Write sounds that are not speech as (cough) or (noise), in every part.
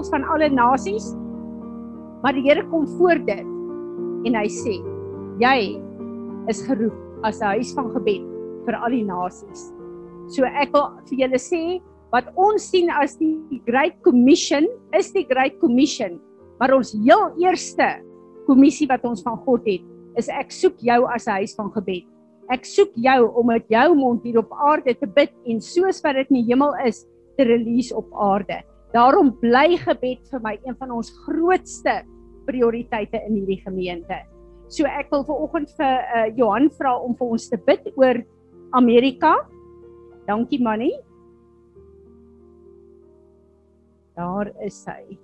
tempels van alle nasies. Maar die Here kom voor dit en hy sê: "Jy is geroep as 'n huis van gebed vir al die nasies." So ek wil vir julle sê wat ons sien as die Great Commission is die Great Commission, maar ons heel eerste kommissie wat ons van God het, is ek soek jou as 'n huis van gebed. Ek soek jou om met jou mond hier op aarde te bid en soos wat dit in die hemel is, te release op aarde. Daarom bly gebed vir my een van ons grootste prioriteite in hierdie gemeente. So ek wil vanoggend vir uh, Johan vra om vir ons te bid oor Amerika. Dankie Manny. Daar is hy.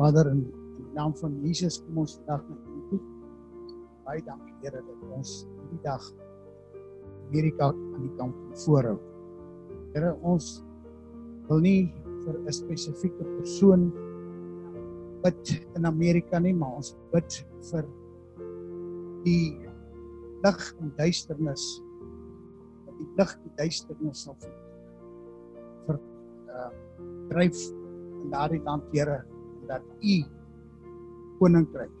Vader in die naam van Jesus kom ons vandag na U toe. Baie dankie Here dat ons hierdie dag Amerika aan die kant voorhou. Here ons wil nie vir 'n spesifieke persoon bid in Amerika nie, maar ons bid vir die lig en duisternis dat die lig en duisternis sal vir vir uh dryf in daardie land Here dat u koninkryk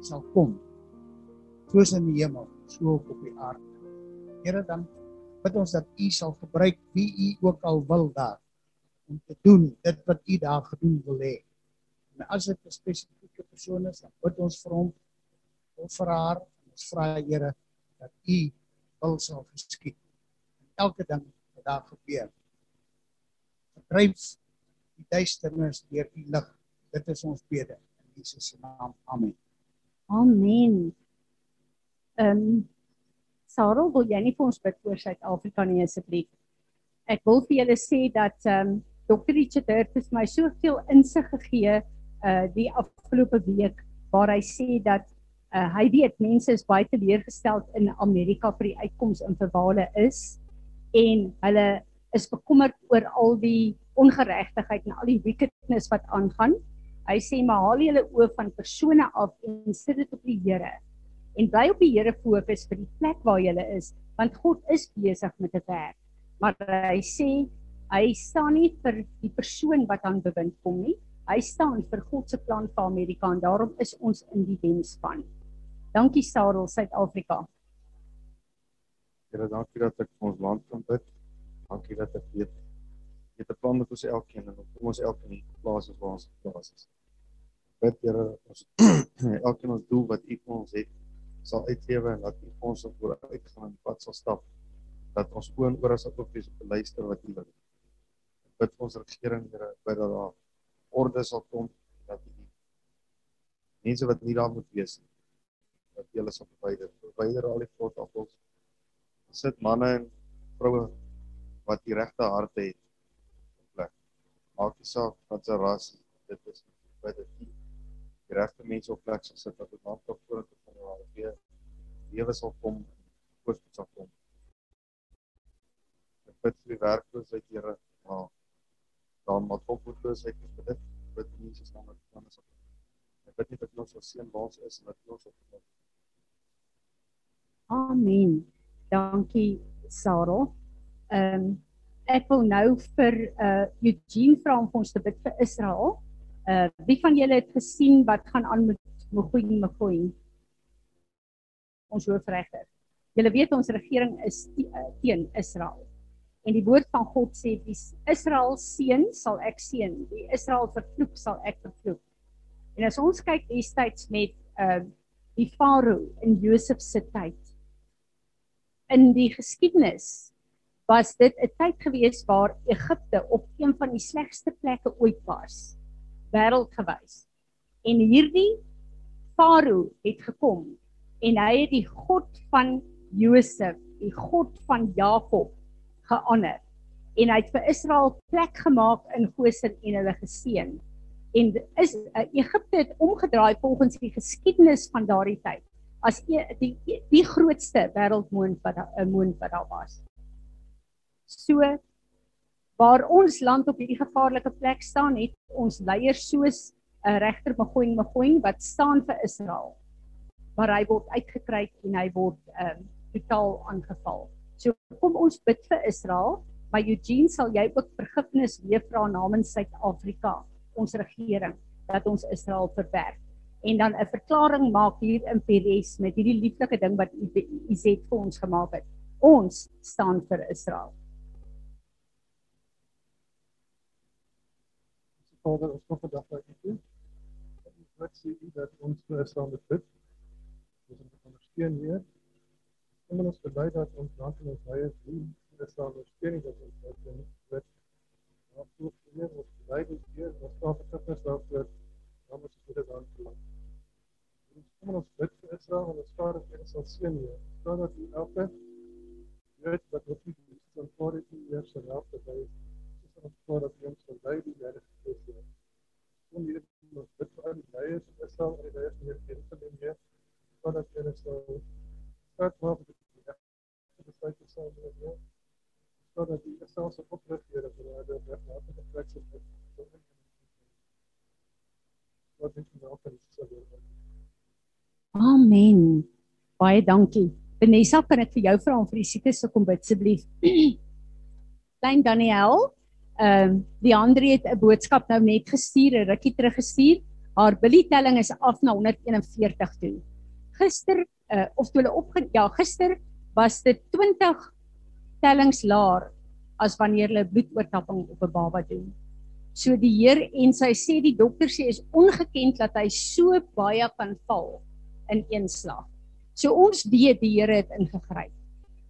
sal kom soos in die hemel so op die aarde. Here dan bid ons dat u sal gebruik wie u ook al wil daar om te doen dit wat u daar gedoen wil hê. En as dit 'n spesifieke persoon is, dan bid ons vir hom of vir haar. Ons vra Here dat u wil sal geskied. En elke ding wat daar gebeur. Verdryf die duisternis deur u lig. Dit is ons bede in Jesus se naam. Amen. Amen. Ehm um, Sarah, wil jy nie vir ons bid oor Suid-Afrika nie asseblief? Ek wil vir julle sê dat ehm um, Dr. Richard Hurt het my soveel insig gegee uh die afgelope week waar hy sê dat uh hy weet mense is baie teleurgestel in Amerika vir die uitkoms in verwale is en hulle is bekommerd oor al die ongeregtigheid en al die wickedness wat aangaan. Hy sê maar haal julle oë van persone af en sit dit op die Here en bly op die Here fokus vir die plek waar jy is want God is besig met 'n werk. Maar hy sê Hy staan nie vir die persoon wat aan bewind kom nie. Hy staan vir God se plan vir Amerika en daarom is ons in die wensspan. Dankie Sarel Suid-Afrika. Here, dankie dat ek vir ons land kan bid. Dankie dat ek weet jy het 'n plan met ons elkeen en kom ons elkeen in plaas waar ons geplaas is. Bid Here, ons (clears throat) elkeen ons doel wat U vir ons het sal uitlewe en dat U ons op vooruit gaan en pad sal stap. Dat ons oor oor as op wees op te luister wat U wil bid vir ons regering Here bid dat daar orde sal kom dat die mense wat nie daar moet wees nie dat hulle sal verwyder. Verwyder al die vrot appels sit manne en vroue wat die regte harte het op plek. Maak nie saak wat se ras dit is bid dat die die regte mense op plek sal sit maak tot voor te kom waar weer lewe sal kom voorspoed sal kom ek bid vir die werkloosheid Here maar dan wat opvoedloosheid is dit wat Jesus naam van ons. Ek bid net dat ons so seën waars is en dat ons op Amen. Dankie Sarah. Ehm um, ek wil nou vir uh Eugene vra om ons te bid vir Israel. Uh wie van julle het gesien wat gaan aan met Mogoeng Mogoeng? Ons hoofregter. Julle weet ons regering is uh, teen Israel. En die woord van God sê wie Israel seën sal ek seën, wie Israel vervloek sal ek vervloek. En as ons kyk destyds met uh die Farao in Josef se tyd in die geskiedenis was dit 'n tyd gewees waar Egipte op een van die slegste plekke ooit was wêreldgewys. En hierdie Farao het gekom en hy het die God van Josef, die God van Jakob gehonour en hy het vir Israel plek gemaak in Goshen en hulle geseën. En is uh, Egipte het omgedraai volgens die geskiedenis van daardie tyd as die die, die grootste wêreldmoond wat 'n uh, moond wat daar was. So waar ons land op hierdie gevaarlike plek staan, het ons leiers soos 'n uh, regter Mogoeng Mogoeng wat staan vir Israel. Maar hy word uitgekry en hy word ehm um, totaal aangeval. So kom ons bid vir Israel, Maar Eugene, sal jy ook vergifnis weer vra namens Suid-Afrika, ons regering, dat ons Israel verwerp? En dan 'n verklaring maak hier in Peres met hierdie lieflike ding wat Izet vir ons gemaak het. Ons staan vir Israel. Vader, ons kom vandag by U toe. Wat sê U dat ons vir Israel bid? Ons moet ondersteun weer. Kom ons bely dat ons land en ons baie Israel ondersteun dat ons dit kan bid. Maar ook weer ons bely dit weer ons staat versigtig daarvoor dan moet ons dit aan toelaat. Kom ons bid vir Israel en ons dat U sal seën weer. Vra dat U elke weet wat U is, dan voor dit U weer sal help dat hy ons vra dat ons sal lei die Here Christus. Kom hier ons bid vir al die leiers van Israel en die leiers die Jerusalem weer. Vra dat U sal start maak met die besluit te sal weer. Vra dat U Israel sal oprig Here vir hulle regmatige plek sal hê. Wat dink jy nou van die Israel? Amen. Baie dankie. Vanessa, kan ek vir jou vra om vir die siekes te kom bid asseblief? Klein Daniel, ehm um, die Andre het 'n boodskap nou net gestuur, 'n rukkie terug gestuur. Haar bilietelling is af na 141 toe. Gister uh, of toe hulle op ja, gister was dit 20 tellings laer as wanneer hulle bloedoortapping op 'n baba doen. So die Heer en sy sê die dokter sê is ongekend dat hy so baie kan val in een slag. So ons weet die Here het ingegryp.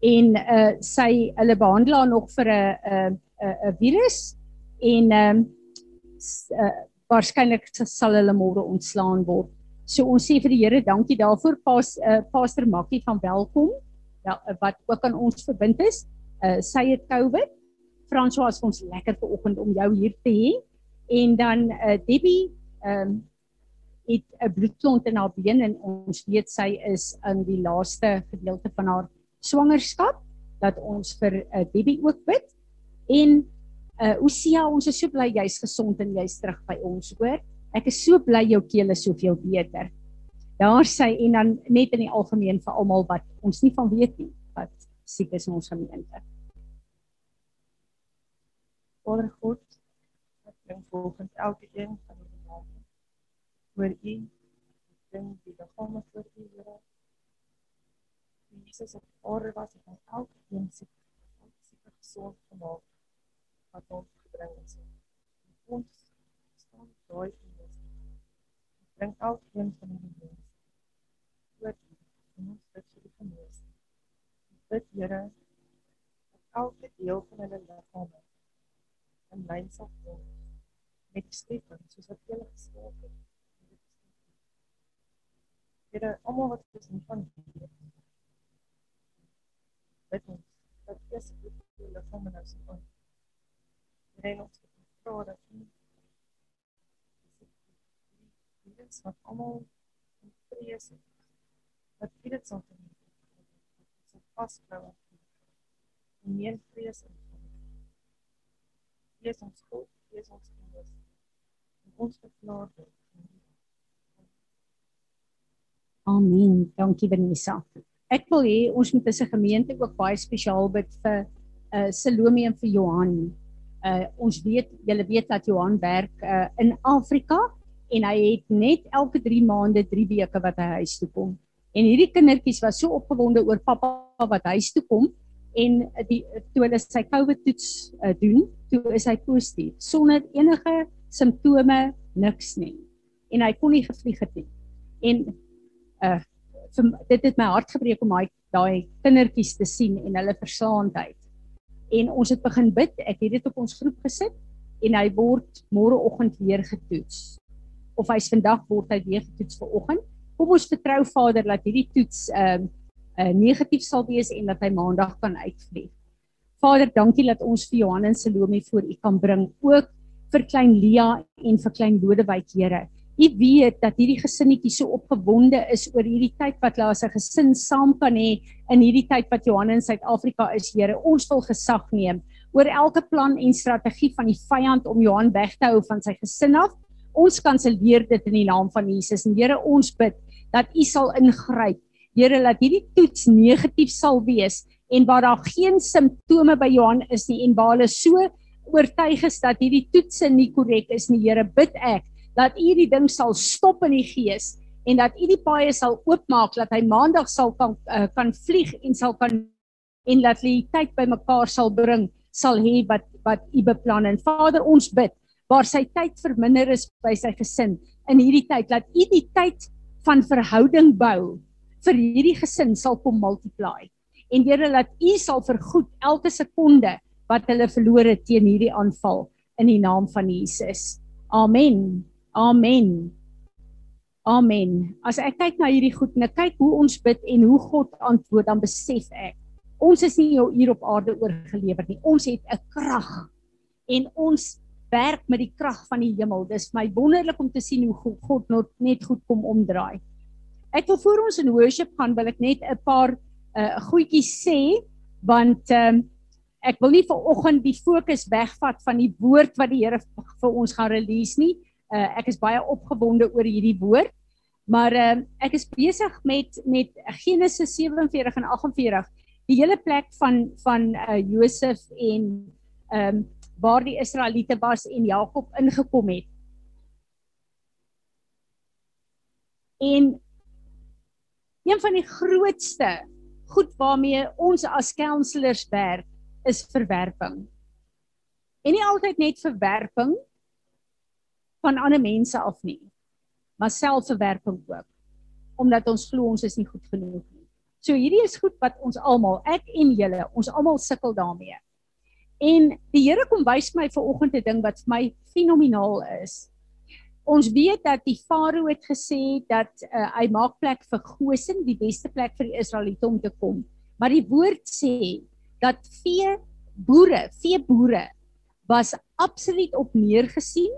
En uh sy hulle behandel haar nog vir 'n 'n 'n virus en ehm um, uh, waarskynlik sal hulle môre ontslaan word. So ons sê vir die Here dankie daarvoor pas uh, Pastor Makkie van welkom. Ja wat ook aan ons verbind is. Uh sy het COVID. François was ons lekker vanoggend om jou hier te hê. En dan uh Debbie ehm um, het 'n bloedklont in haar been en ons weet sy is in die laaste gedeelte van haar swangerskap dat ons vir uh, Debbie ook bid. En uh Osia, ons is so bly jy's gesond en jy's terug by ons, hoor. Ek is so bly jou keel is soveel beter. Daar sê en dan net in die algemeen vir almal wat ons nie van weet nie wat siek is in ons gemeente. Vader God, ek bring volgens elke een van voor u bring die liggame voor u Here. Jesus het ore was en hy elke een siek siek gesond gemaak wat ons gebring is. Ons staan daai. Bring elke een van die mense voor u en ons bid vir die genees. Bid Here dat elke deel van hulle liggame in lyn sal kom met die skepping soos wat jy geskep het. Here, almal wat ons nie van weet. Bid ons dat Jesus die liggaam en ons kon. Here, ons vra dat U dit wat almal vrees het. Dat U dit sal doen. Ons vasklou en meer vrees in. Jesus ons God, Jesus ons kinders. Ons verklaar dit. Amen. Dankie Vanessa. Ek wil hê ons moet as 'n gemeente ook baie spesiaal bid vir uh Salome en vir Johan. Uh ons weet julle weet dat Johan werk uh in Afrika en hy het net elke 3 maande 3 weke wat hy huis toe kom. En hierdie kindertjies was so opgewonde oor pappa wat huis toe kom en die toe hulle sy COVID toets uh, doen, toe is hy positief sonder enige simptome, niks nie. En hy kon nie gevlieg het nie. En uh vir, dit het my hart gebreek om daai daai kindertjies te sien en hulle versaandheid. En ons het begin bid. Ek het dit op ons groep gesit en hy word môreoggend weer getoets. Of hy's vandag word hy weer getoets vir oggend. Kom ons vertrou Vader dat hierdie toets ehm uh, uh, negatief sal wees en dat hy maandag kan uitvlieg. Vader, dankie dat ons vir Johan en Salome voor U kan bring, ook vir klein Lia en vir klein Lodewyk, Here. U weet dat hierdie gesinnetjie so opgewonde is oor hierdie tyd wat hulle as 'n gesin saam kan hê in hierdie tyd wat Johan in Suid-Afrika is, Here. Ons wil gesag neem oor elke plan en strategie van die vyand om Johan weg te hou van sy gesin af. Ons kanselleer dit in die naam van Jesus en Here, ons bid dat U sal ingryp. Here, laat hierdie toets negatief sal wees en waar daar geen simptome by Johan is nie en waar hulle so oortuig is dat hierdie toetse nie korrek is nie Here bid ek dat u hierdie ding sal stop in die gees en dat u die paaie sal oopmaak dat hy maandag sal kan uh, kan vlieg en sal kan en dat hy tyd bymekaar sal bring sal hê wat wat u beplan en Vader ons bid waar sy tyd verminder is by sy gesin in hierdie tyd dat u die tyd van verhouding bou vir hierdie gesin sal kom multiply en Here dat u sal vergoed elke sekonde wat hulle verloor het teen hierdie aanval in die naam van Jesus. Amen. Amen. Amen. As ek kyk na hierdie goed en ek kyk hoe ons bid en hoe God antwoord, dan besef ek ons is nie hier op aarde oorgelewer nie. Ons het 'n krag en ons werk met die krag van die hemel. Dis my wonderlik om te sien hoe God net goed kom omdraai. Ek wil voor ons in worship gaan, wil ek net 'n paar uh goedjies sê want ehm um, ek wil nie vir oggend die fokus wegvat van die woord wat die Here vir ons gaan release nie. Uh ek is baie opgewonde oor hierdie woord. Maar uh ek is besig met met Genesis 47 en 48. Die hele plek van van uh Josef en ehm um, waar die Israeliete was en Jakob ingekom het. En een van die grootste goed waarmee ons as counselors werk is verwerping. En nie altyd net verwerping van ander mense af nie, maar selfverwerping ook. Omdat ons glo ons is nie goed genoeg nie. So hierdie is goed wat ons almal, ek en julle, ons almal sukkel daarmee. En die Here kom wys my ver oggend 'n ding wat vir my fenomenaal is. Ons weet dat die Farao het gesê dat uh, hy maak plek vir Goshen, die beste plek vir die Israeliete om te kom. Maar die woord sê dat vee boere, veeboere was absoluut op neergesien.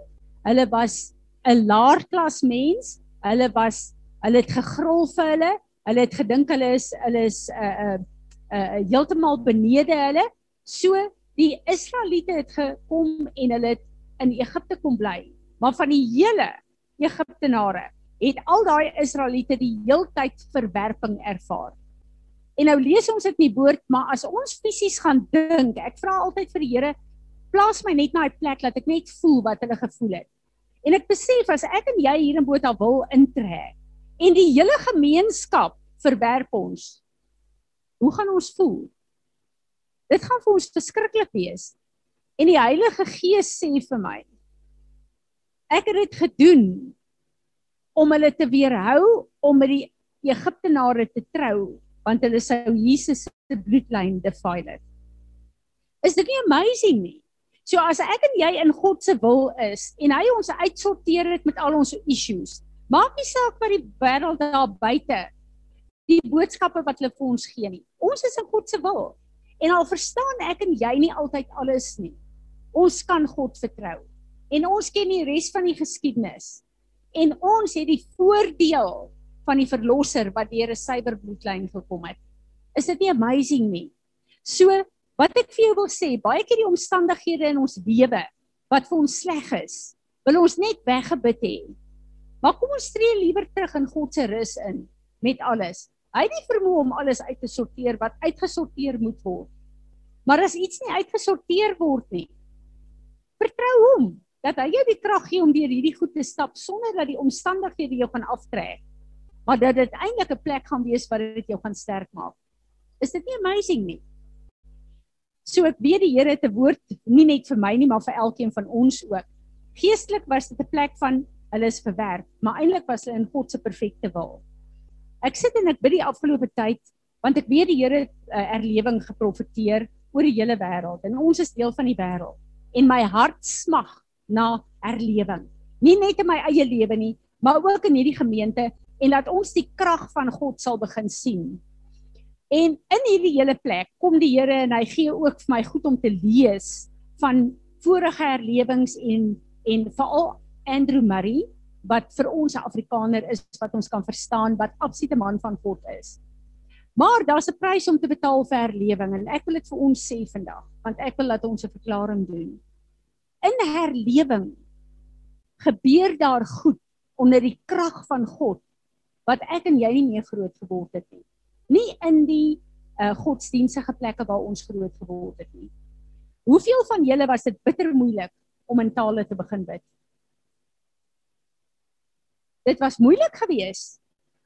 Hulle was 'n laer klas mens. Hulle was hulle het gegrol vir hulle. Hulle het gedink hulle is hulle is 'n uh, 'n uh, uh, heeltemal benede hulle. So die Israeliete het gekom en hulle het in Egipte kom bly. Maar van die hele Egiptenare het al daai Israeliete die heeltyd verwerping ervaar. En nou lees ons dit in die woord, maar as ons fisies gaan dink, ek vra altyd vir die Here, plaas my net na 'n plek dat ek net voel wat hulle gevoel het. En ek besef as ek en jy hier in Botha wil intrek en die hele gemeenskap verwerp ons, hoe gaan ons voel? Dit gaan vir ons verskriklik wees. En die Heilige Gees sê vir my, ek het dit gedoen om hulle te weerhou om met die Egiptenare te trou want hulle sou Jesus se bloedlyn defile. Is dit nie amazing nie? So as ek en jy in God se wil is en hy ons uitsorteer het met al ons issues, maak nie saak wat die wêreld daar buite die boodskappe wat hulle vir ons gee nie. Ons is in God se wil. En al verstaan ek en jy nie altyd alles nie. Ons kan God vertrou. En ons ken die res van die geskiedenis. En ons het die voordeel van die verlosser wat deur 'n suiwer bloedlyn gekom het. Is dit nie amazing nie? So, wat ek vir jou wil sê, baie keer die omstandighede in ons lewe wat vir ons sleg is, wil ons net weggebid hê. Maar kom ons tree liewer terug in God se rus in met alles. Hy het nie vermoë om alles uit te sorteer wat uitgesorteer moet word. Maar as iets nie uitgesorteer word nie, vertrou hom dat hy jou die krag gee om deur hierdie goed te stap sonder dat die omstandighede jou gaan aftrek maar dat dit eintlik 'n plek gaan wees waar dit jou gaan sterk maak. Is dit nie amazing nie? So ek weet die Here het 'n woord nie net vir my nie, maar vir elkeen van ons ook. Geestelik was dit 'n plek van hulle is verwerp, maar eintlik was hulle in God se perfekte wil. Ek sit en ek bid die afgelope tyd want ek weet die Here het uh, erlewing geprofeteer oor die hele wêreld en ons is deel van die wêreld en my hart smag na erlewing. Nie net in my eie lewe nie, maar ook in hierdie gemeente en dat ons die krag van God sal begin sien. En in hierdie hele plek kom die Here en hy gee ook vir my goed om te lees van vorige herlewings en en veral Andrew Murray wat vir ons 'n Afrikaner is wat ons kan verstaan wat absolute man van God is. Maar daar's 'n prys om te betaal vir herlewing en ek wil dit vir ons sê vandag want ek wil dat ons 'n verklaring doen. In herlewing gebeur daar goed onder die krag van God wat ek en jy nie meer groot geword het nie. Nie in die uh godsdienstige plekke waar ons groot geword het nie. Hoeveel van julle was dit bitter moeilik om in tale te begin bid? Dit was moeilik geweest.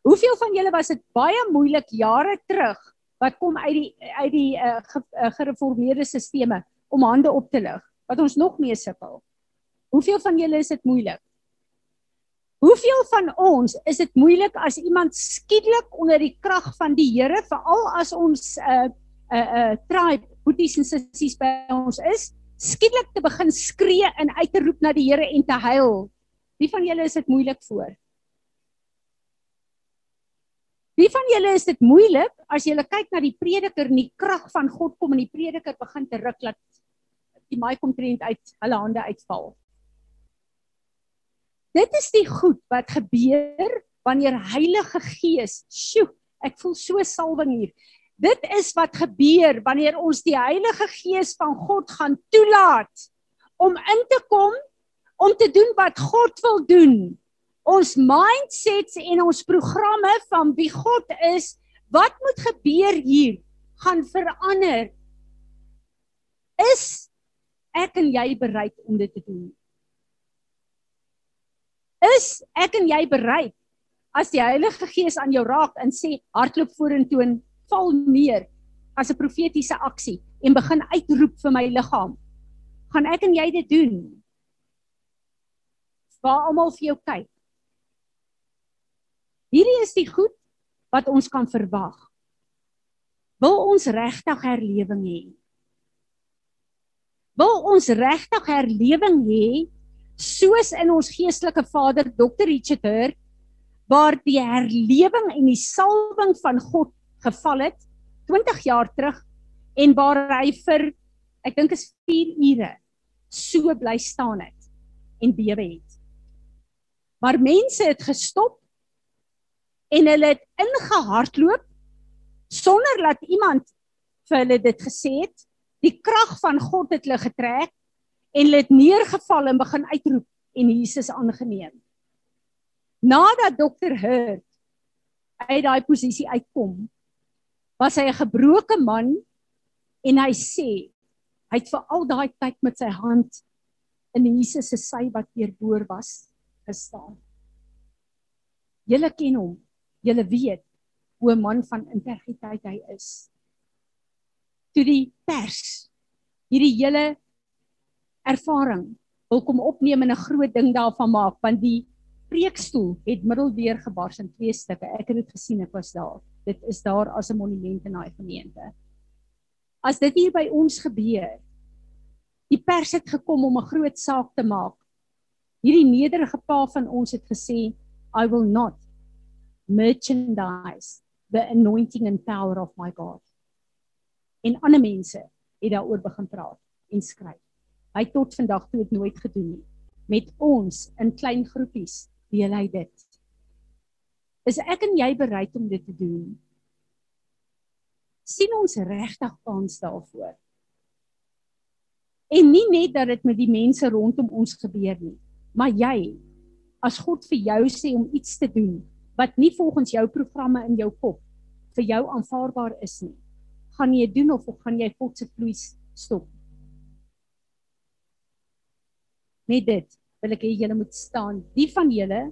Hoeveel van julle was dit baie moeilik jare terug wat kom uit die uit die uh, ge, uh, gereformeerde stelsels om hande op te lig wat ons nog mee sukkel. Hoeveel van julle is dit moeilik? Hoeveel van ons is dit moeilik as iemand skielik onder die krag van die Here, veral as ons 'n uh, 'n uh, uh, tribe, boeties en sissies by ons is, skielik te begin skree en uit te roep na die Here en te huil. Wie van julle is dit moeilik voor? Wie van julle is dit moeilik as jy kyk na die prediker en die krag van God kom en die prediker begin te ruk laat die mic omtrent uit hulle hande uitval? Dit is die goed wat gebeur wanneer Heilige Gees, sjoe, ek voel so salwing hier. Dit is wat gebeur wanneer ons die Heilige Gees van God gaan toelaat om in te kom om te doen wat God wil doen. Ons mindsets en ons programme van wie God is, wat moet gebeur hier gaan verander. Is ek en jy bereid om dit te doen? Is ek en jy bereid as die Heilige Gees aan jou raak en sê hardloop vorentoe en val neer as 'n profetiese aksie en begin uitroep vir my liggaam? Gaan ek en jy dit doen? Waar almal vir jou kyk. Hierdie is die goed wat ons kan verwag. Wil ons regtig herlewing hê? Wil ons regtig herlewing hê soos in ons geestelike vader Dr. Richard Hurt waar die herlewing en die salwing van God geval het 20 jaar terug en waar hy vir ek dink is 4 ure so bly staan het en bewe het. Maar mense het gestop en hulle het ingehardloop sonder dat iemand vir hulle dit gesê het. Die krag van God het hulle getrek en hulle het neergeval en begin uitroep en Jesus aangeneem. Nadat dokter Hurt uit daai posisie uitkom, was hy 'n gebroke man en hy sê hy het vir al daai tyd met sy hand in Jesus se sy wat deurboor was gestaan. Julle ken hom. Julle weet hoe 'n man van integriteit hy is. Toe die pers hierdie hele ervaring wil kom opneem en 'n groot ding daarvan maak want die preekstoel het middeldeur gebars in twee stukke. Ek het dit gesien, ek was daar. Dit is daar as 'n monument in daai gemeente. As dit hier by ons gebeur, die pers het gekom om 'n groot saak te maak. Hierdie nederige pa van ons het gesê, I will not merchandise the anointing and power of my God. En ander mense het daaroor begin praat en skryf. Hy tot vandag toe het nooit gedoen nie. Met ons in klein groepies deel hy dit. Is ek en jy bereid om dit te doen? sien ons regtig kans daarvoor? En nie net dat dit met die mense rondom ons gebeur nie, maar jy as God vir jou sê om iets te doen wat nie volgens jou programme in jou kop vir jou aanvaarbaar is nie, gaan jy doen of gaan jy God se vloei stop? Met dit wil ek hê julle moet staan. Die van julle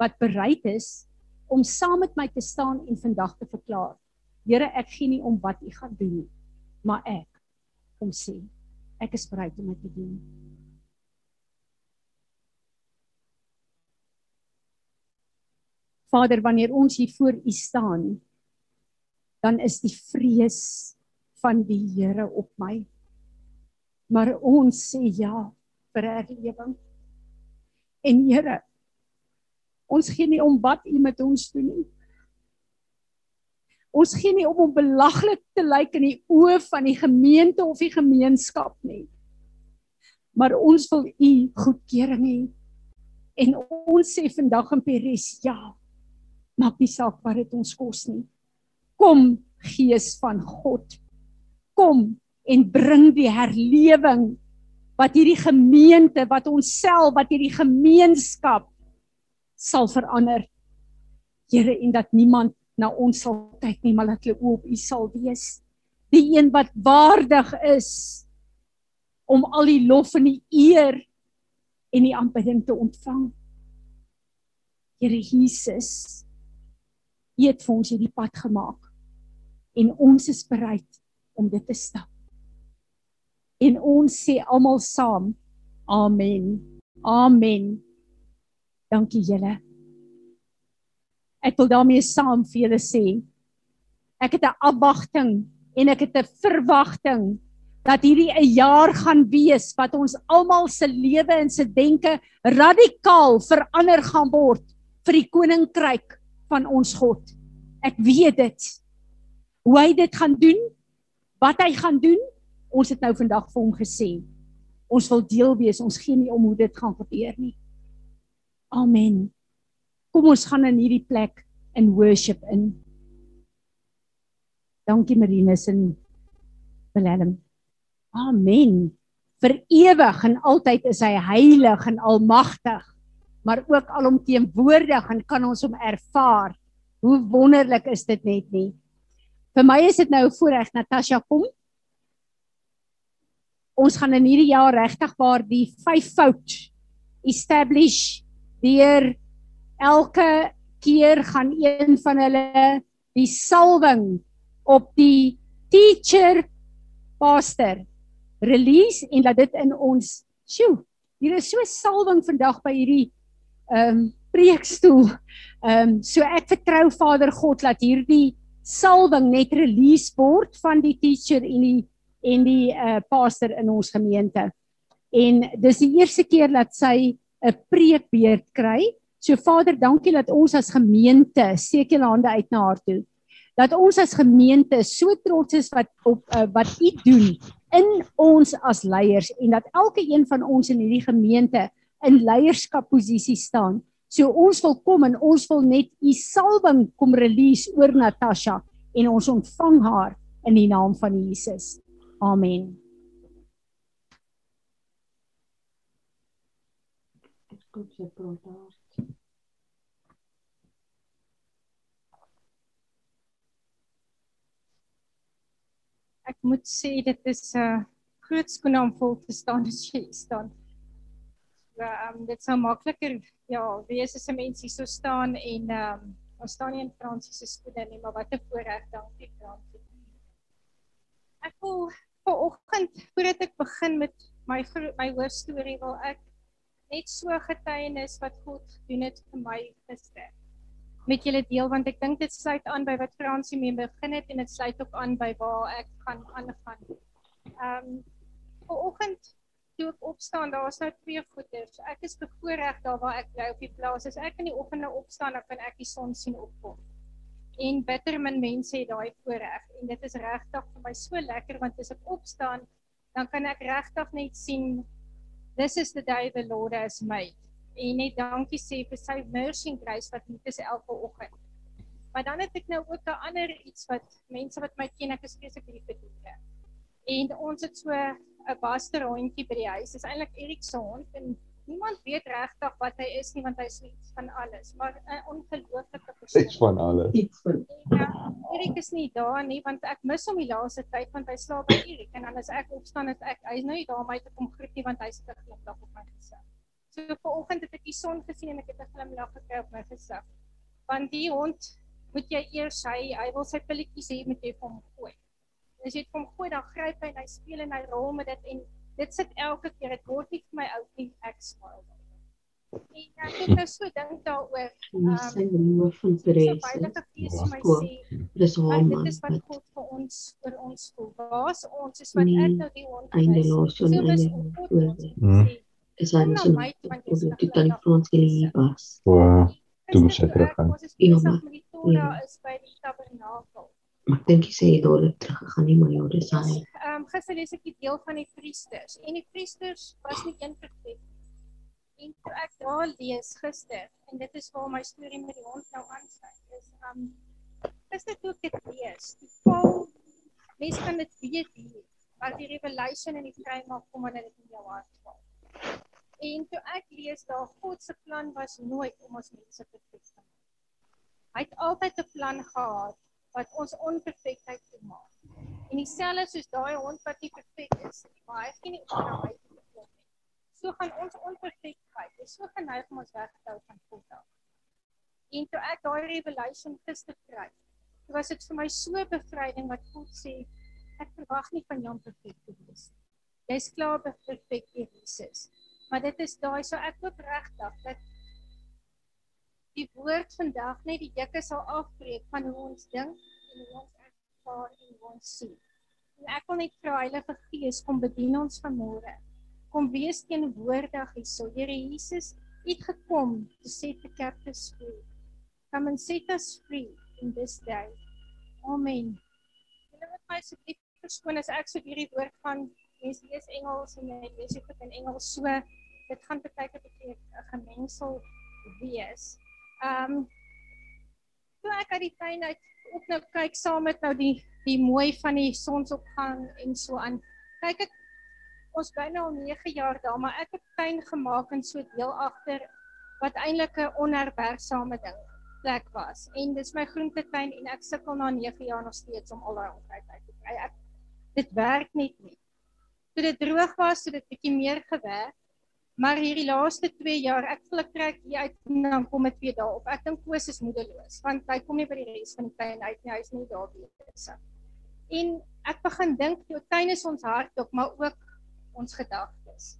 wat bereid is om saam met my te staan en vandag te verklaar. Here, ek gee nie om wat u gaan doen nie, maar ek kom sê, ek is bereid om dit te doen. Vader, wanneer ons hier voor u staan, dan is die vrees van die Here op my. Maar ons sê ja, vir herlewing. En Here, ons gee nie om wat U met ons doen nie. Ons gee nie om om belaglik te lyk in die oë van die gemeente of die gemeenskap nie. Maar ons wil U goedkeuring hê. En ons sê vandag in Peres, ja. Maak nie saak wat dit ons kos nie. Kom Gees van God. Kom en bring die herlewing wat hierdie gemeente, wat ons self, wat hierdie gemeenskap sal verander. Here en dat niemand na ons sal kyk nie, maar dat hulle oop U sal wees. Die een wat waardig is om al die lof en die eer en die aanbidding te ontvang. Here Jesus, U het vir ons hierdie pad gemaak en ons is bereid om dit te stap. En ons sê almal saam: Amen. Amen. Dankie julle. Ek wil daarmee saam vir julle sê ek het 'n afwagting en ek het 'n verwagting dat hierdie 'n jaar gaan wees wat ons almal se lewe en se denke radikaal verander gaan word vir die koninkryk van ons God. Ek weet dit. Hoe hy dit gaan doen, wat hy gaan doen, ons het nou vandag vir hom gesê. Ons wil deel wees. Ons gee nie om hoe dit gaan gebeur nie. Amen. Kom ons gaan in hierdie plek in worship in. Dankie Marinus en Willem. Amen. Vir ewig en altyd is hy heilig en almagtig, maar ook alomteenwoordig en kan ons hom ervaar. Hoe wonderlik is dit net nie. Vir my is dit nou voorreg Natasha kom. Ons gaan in hierdie jaar regtig waar die vyfvoud establish deur elke keer gaan een van hulle die salwing op die teacher pastor release en laat dit in ons sjoe hier is so salwing vandag by hierdie ehm um, preekstoel ehm um, so ek vertrou Vader God dat hierdie salwing net release word van die teacher en die en die uh, pastor in ons gemeente en dis die eerste keer dat sy 'n preekbeerd kry. So Vader, dankie dat ons as gemeente julle hande uit na haar toe. Dat ons as gemeente so trots is wat op uh, wat u doen in ons as leiers en dat elke een van ons in hierdie gemeente in leierskapposisie staan. So ons wil kom en ons wil net u salwing kom release oor Natasha en ons ontvang haar in die naam van Jesus. Amen. Kom sy praat daar. Ek moet sê dit is 'n uh, groot skoen om vol te staan as jy staan. Um, dit sou makliker ja, wees as 'n mens hier so staan en um, ons staan nie in Fransie se skoene nie, maar wat 'n voorreg dankie Fransie. Ek wil vanoggend voordat ek begin met my my hoofstorie wil ek net so getuienis wat God doen het vir my gister met julle deel want ek dink dit sluit aan by wat Fransie mee begin het en dit sluit ook aan by waar ek gaan aangaan. Ehm um, vanoggend ek opstaan, daar's nou twee goeders. Ek is bevoorreg daar waar ek bly op die plaas. As ek in die oggende opstaan, dan kan ek die son sien opkom. En bitter min mense het daai voorreg en dit is regtig vir my so lekker want as ek opstaan, dan kan ek regtig net sien This is the day the Lord has made. En net dankie sê vir sy mercy en grace wat net is elke oggend. Maar dan het ek nou ook 'n ander iets wat mense wat my ken, ek is spesifiek lief vir diere. En ons het so 'n baster hondjie by die huis. Dis eintlik Erik se hond en niemand weet regtig wat hy is nie want hy is iets van alles, maar 'n ongelooflike persoon. Iets van alles. Iets van Ja, Erik is nie daar nie want ek mis hom die laaste tyd want hy slaap by Erik en dan as ek opstaan is ek hy's nou nie daar om my te kom groet nie want hy's te glimlag op my gesig. So vanoggend het ek die son gesien en ek het 'n glimlag gekry op my gesig. Want die hond moet jy eers hy hy wil sy pilletjies hê met jy vir hom gooi. En as jy dit hom gooi dan gryp hy en hy speel en hy rol met dit en dit sit elke keer dit word nie vir my ou nie ek smile. En ek het nou so dink daaroor. en Ehm, sy geloof van Dis 'n Therese. veilige fees vir my Skool. sê. Dis haar Maar man dit is wat God vir ons vir ons voel. Waar's ons is wat Nee, ek nou die hond eindeloos So en ons dit. Is hy Kom so is op die Frans besig. hier was. Wow. Toe moes Gister hy teruggaan. Ons is Ja, besig maar- met die ja. is by die tabernakel. Maar ek dink jy sê hy het dadelik teruggegaan nie, maar ja, dis hy. Ehm um, gister lees ek die deel van die priesters en die priesters was nie een perfek. En toe ek daar lees gister en dit is waar my storie met die hond nou aansluit is ehm um, gister toe ek dit lees, die val mens kan dit weet hier, maar die revelation en die vrymaak kom wanneer dit in jou hart val. En toe ek lees daar God se plan was nooit om ons mense perfek te maak. Hy het altyd 'n plan gehad wat ons onperfektheid toemaak. En dieselfde soos daai hond wat nie perfek is nie, maar hy het nie op na toe gekom nie. So gaan ons onperfektheid, is so geneig om ons weg te hou van God af. En toe ek daai revelation gister kry, toe was dit vir my so bevryding wat God sê, ek verwag nie van jou om perfek te wees nie. Jy's klaar perfek in Jesus. Maar dit is daai so ek hoop regtig dat die woord vandag net die jukke sal afbreek van hoe ons dink en hoe ons ervaar en hoe ons sien. En ek wil net vra Heilige Gees kom bedien ons vanmôre. Kom wees teenwoordig hierso. Here Jesus, U het gekom to set the captives free. Come and set us free in this day. Amen. Julle moet my asseblief verskoon as ek so hierdie woord gaan mense lees Engels en jy lees dit in Engels so dit gaan baie keer 'n gemengsel wees. Ehm um, toe ek uit die tuin uit ook nou kyk saam met nou die die mooi van die sonsopgang en so aan. Kyk ek ons bly nou al 9 jaar daar, maar ek het tuin gemaak en so deel agter wat eintlik 'n onherbergsame ding plek was. En dis my groentetuin en ek sukkel na 9 jaar nog steeds om al daai onkruid uit te kry. Ek dit werk net nie. Toe dit droog was, het dit bietjie meer gewerk. Maar hierdie laaste 2 jaar, ek voel ek trek hier uit en dan kom dit weer daar op. Ek dink Koos is moedeloos want hy kom nie by die res van die tuin uit nie. Hy's nie daar besig. En ek begin dink jou tuin is ons hart ook, maar ook ons gedagtes.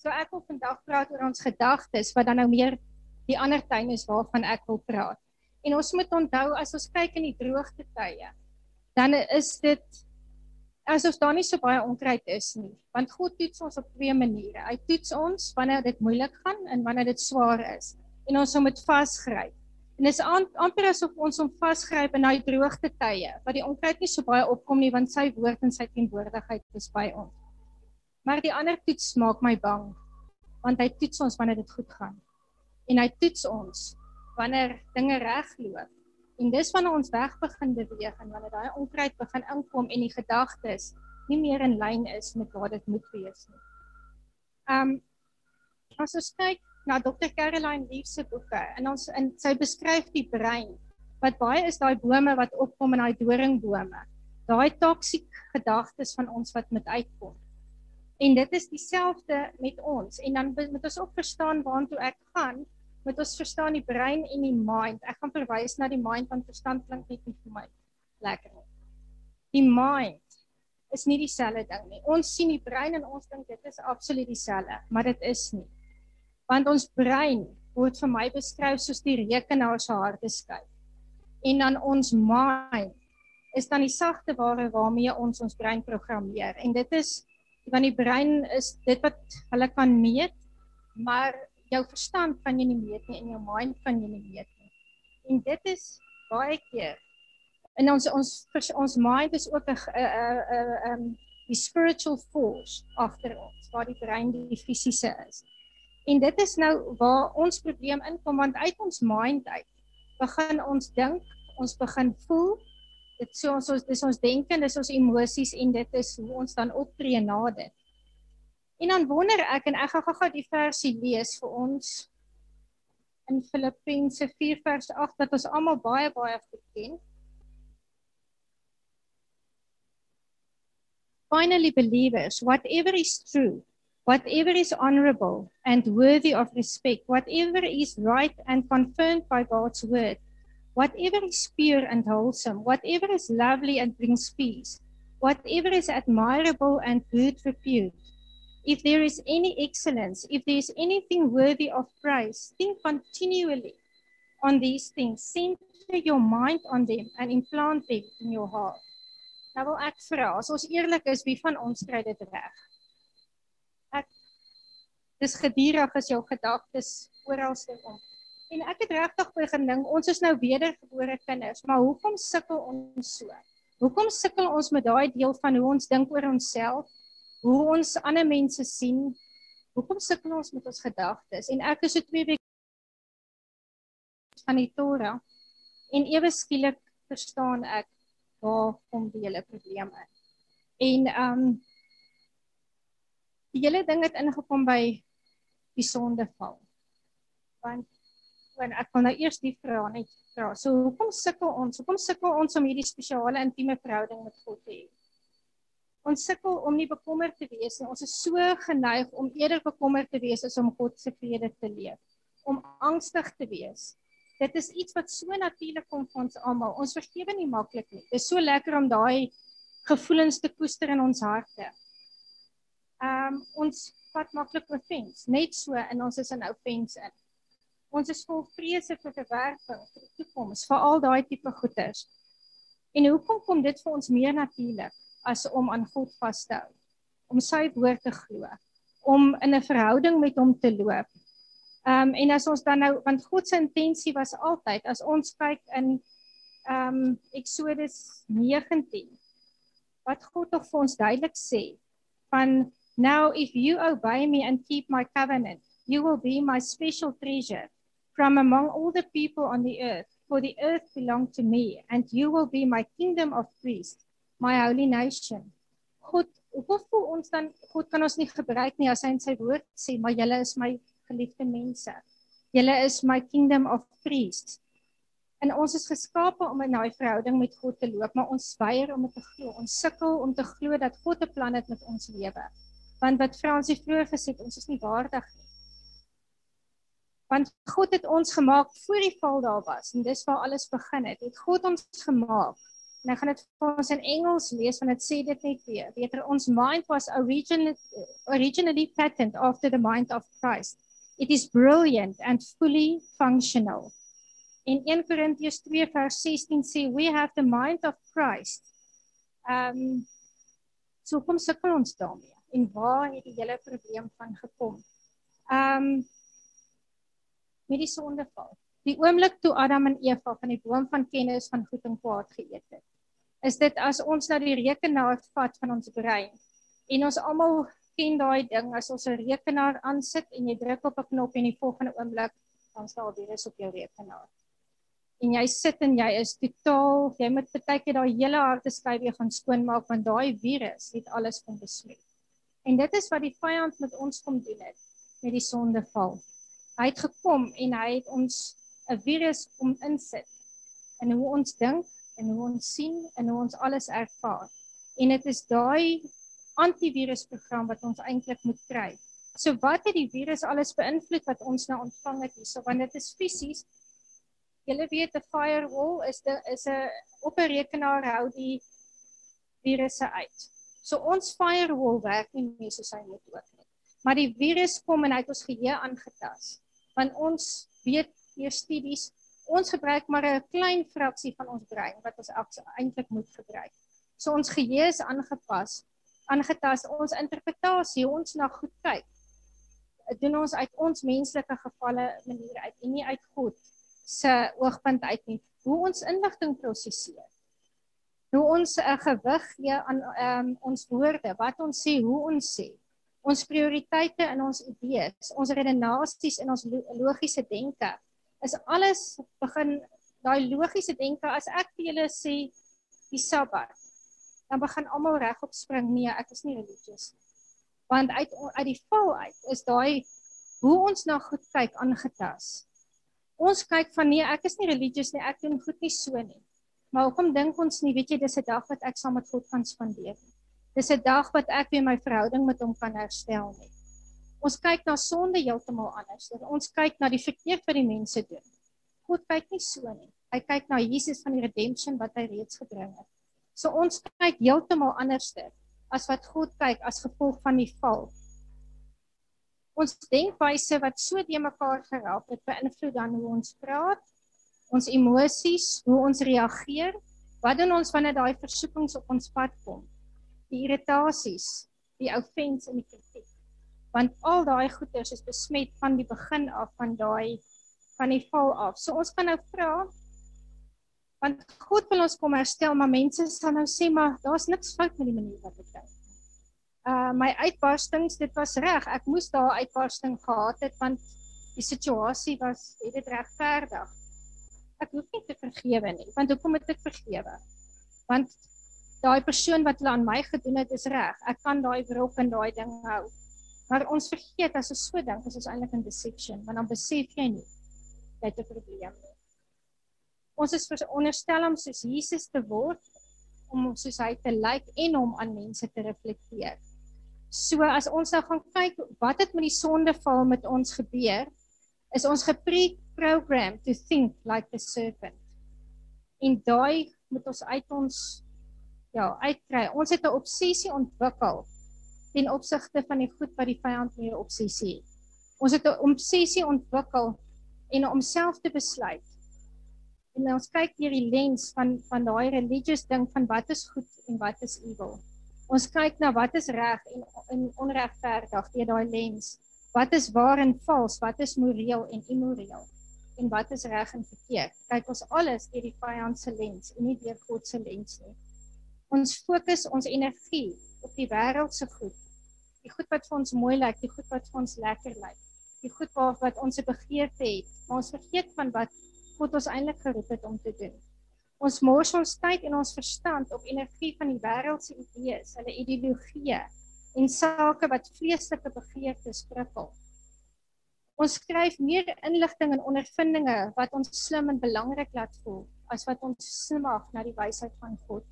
So ek wil vandag praat oor ons gedagtes wat dan nou meer die ander tuin is waarvan ek wil praat. En ons moet onthou as ons kyk in die droogte tye, dan is dit asof daar nie so baie onkruid is nie. Want God toets ons op twee maniere. Hy toets ons wanneer dit moeilik gaan en wanneer dit swaar is. En ons moet vasgryp. En dit is amper asof ons hom vasgryp in daai droogte tye, wat die onkruid nie so baie opkom nie want sy woord en sy teenwoordigheid is by ons. Maar die ander toets maak my bang want hy toets ons wanneer dit goed gaan. En hy toets ons wanneer dinge regloop En dis wanneer ons weg begin beweeg en wanneer daai onkruid begin inkom en die gedagtes nie meer in lyn is met wat dit moet wees nie. Um as ons kyk na Dr. Caroline Leaf se boeke en ons in sy beskryf die brein wat baie is daai bome wat opkom in daai doringbome. Daai toksiek gedagtes van ons wat met uitkom. En dit is dieselfde met ons en dan moet ons ook verstaan waartoe ek gaan moet ons verstaan die brein en die mind. Ek gaan verwys na die mind want verstand klink net nie vir my lekker nie. Die mind is nie dieselfde ding nie. Ons sien die brein en ons dink dit is absoluut dieselfde, maar dit is nie. Want ons brein word vir my beskryf soos die rekenaar se harde skyf. En dan ons mind is dan die sagte ware waarmee ons ons brein programmeer. En dit is want die brein is dit wat hulle kan meet, maar jou verstand kan jy nie meet nie en jou mind kan jy nie meet nie. En dit is baie keer en ons ons ons mind is ook 'n 'n 'n um die spiritual force agter ons waar die brein die fisiese is. En dit is nou waar ons probleem inkom want uit ons mind uit begin ons dink, ons begin voel dit so ons dis ons denke, dis ons emosies en dit is hoe ons dan optree na dit. En dan wonder ek en ek gaan gou-gou die versie lees vir ons in Filippense 4 vers 8 wat ons almal baie baie goed ken. Finally believers, whatever is true, whatever is honorable and worthy of respect, whatever is right and confirmed by God's word, whatever is pure and wholesome, whatever is lovely and brings peace, whatever is admirable and good repute, If there is any excellence, if there is anything worthy of praise, think continually on these things. Center your mind on them and implant them in your heart. Nou wil ek vra, as ons eerlik is, wie van ons kry dit reg? Ek dis geduldig as jou gedagtes oral stel om. En ek het regtig begin dink, ons is nou wedergebore kinders, maar hoekom sukkel ons so? Hoekom sukkel ons met daai deel van hoe ons dink oor onsself? Hoe ons ander mense sien. Hoekom sukkel ons met ons gedagtes? En ek is so twee weke van die Torah en ewe skielik verstaan ek waar kom die hele probleem in. En ehm um, die hele ding het ingekom by die sondeval. Want en ek wil nou eers die vraag net vra. So hoekom sukkel ons? Hoekom sukkel ons om hierdie spesiale intieme verhouding met God te hê? Ons sukkel om nie bekommerd te wees nie. Ons is so geneig om eerder bekommerd te wees as om God se vrede te leef. Om angstig te wees. Dit is iets wat so natuurlik kom vir ons almal. Ons vergewe nie maklik nie. Dit is so lekker om daai gevoelens te koester in ons harte. Ehm um, ons vat maklik offense, net so en ons is in offense in. Ons is vol vrese vir verwerping vir die toekoms, vir al daai tipe goeders. En hoekom kom dit vir ons meer natuurlik as om aan God vas te hou? Om sy woord te glo, om in 'n verhouding met hom te loop. Ehm um, en as ons dan nou want God se intensie was altyd as ons kyk in ehm um, Exodus 19 wat God tog vir ons duidelik sê van Now, if you obey me and keep my covenant, you will be my special treasure from among all the people on the earth, for the earth belongs to me, and you will be my kingdom of priests, my holy nation. God, hoe voel ons dan God kan ons nie gebruik nie as hy in sy woord sê, maar julle is my geliefde mense. Julle is my kingdom of priests. En ons is geskape om in daai verhouding met God te loop, maar ons weier om dit te glo. Ons sukkel om te glo dat God 'n plan het met ons lewe want wat Fransie vroeër gesê het, ons is nie waardig nie. Want God het ons gemaak voor die val daar was en dis waar alles begin het. Het God ons gemaak. En ek gaan dit vir ons in Engels lees want dit sê dit net weer. Beter ons mind was originally originally patterned after the mind of Christ. It is brilliant and fully functional. In 1 Korintiërs 2 vers 16 sê we have the mind of Christ. Um so kom sukkel ons daarmee en waar het die hele probleem van gekom? Ehm um, met die sondeval. Die oomblik toe Adam en Eva van die boom van kennis van goed en kwaad geëet het. Is dit as ons na die rekenaar vat van ons brein en ons almal ken daai ding as ons 'n rekenaar aansit en jy druk op 'n knop en die volgende oomblik dan staan die virus op jou rekenaar. En jy sit en jy is totaal, jy moet baie keer daai hele harde skyf weer gaan skoonmaak want daai virus het alles kom besmet. En dit is wat die vyand met ons kom doen het met die sondeval. Hy het gekom en hy het ons 'n virus om insit in hoe ons dink en hoe ons sien en hoe ons alles ervaar. En dit is daai antivirusprogram wat ons eintlik moet kry. So wat het die virus alles beïnvloed wat ons nou ontvang het hierso want dit is fisies. Julle weet 'n firewall is 'n is 'n op 'n rekenaar hou die virusse uit. So ons firewall werk nie meer soos hy moet ook nie. Maar die virus kom en hy het ons geheue aangetas. Want ons weet deur studies ons gebruik maar 'n klein fraksie van ons brein wat ons eintlik moet gebruik. So ons geheue is aangepas, aangetas ons interpretasie, ons na goed kyk. Doen ons uit ons menslike gevalle maniere uit en nie uit God se oogpunt uit nie. Hoe ons inligting prosesseer hoe ons 'n uh, gewig gee aan um, ons woorde, wat ons sê, hoe ons sê. Ons prioriteite in ons idees, ons redenasies en ons lo logiese denke is alles begin daai logiese denke as ek vir julle sê die Sabbat dan begin almal regop spring nee ek is nie religieus nie want uit uit die val uit is daai hoe ons na goed kyk aangetas ons kyk van nee ek is nie religieus nie ek doen goed nie so nie Maar hoekom dink ons nie, weet jy, dis 'n dag wat ek saam met God kan spandeer. Dis 'n dag wat ek weer my verhouding met hom kan herstel nie. Ons kyk na sonde heeltemal anders. Ons kyk na die verkeerd wat die mense doen. God kyk nie so nie. Hy kyk na Jesus van die redemption wat hy reeds gebring het. So ons kyk heeltemal anderster as wat God kyk as gevolg van die val. Ons denkwyse wat so de mekaar geraak het, beïnvloed dan hoe ons praat, ons emosies, hoe ons reageer, wat doen ons wanneer daai versoekings op ons pad kom? Die irritasies, die offense en die kritiek. Want al daai goeters is besmet van die begin af van daai van die val af. So ons kan nou vra want God wil ons kom herstel, maar mense sal nou sê maar daar's niks fout met die manier wat ek dink. Uh my uitbarstings, dit was reg. Ek moes daai uitbarsting gehad het want die situasie was het dit regverdig ek hoef nie te vergewe nie, want hoekom moet ek vergewe? Want daai persoon wat hulle aan my gedoen het is reg. Ek kan daai wrok en daai ding hou. Maar ons vergeet as ons so dink, is ons eintlik in deception, want dan besef jy nie het 'n probleem. Ons is veronderstel om soos Jesus te word om soos hy te lyk en hom aan mense te reflekteer. So as ons nou gaan kyk wat het met die sondeval met ons gebeur, is ons gepre-program to think like the serpent. En daai moet ons uit ons ja, uitkry. Ons het 'n obsessie ontwikkel ten opsigte van die goed wat die vyand mee obsessie het. Ons het 'n obsessie ontwikkel en om self te besluit. En ons kyk deur die lens van van daai religious ding van wat is goed en wat is evil. Ons kyk na wat is reg en en onregverdig deur daai lens. Wat is waar en vals? Wat is moreel en immoreel? En wat is reg en verkeerd? Kyk ons alles deur die vyand se lens en nie deur God se lens nie. Ons fokus ons energie op die wêreld se goed die goed wat vir ons mooi lyk, die goed wat vir ons lekker lyk, die goed waar wat ons 'n begeerte het, maar ons vergeet van wat God ons eintlik geroep het om te doen. Ons mors ons tyd en ons verstand op energie van die wêreld se idees, hulle ideologieë en sake wat vleeslike begeertes prikkel. Ons skryf meer inligting en ondervindinge wat ons slim en belangrik laat voel as wat ons smag na die wysheid van God.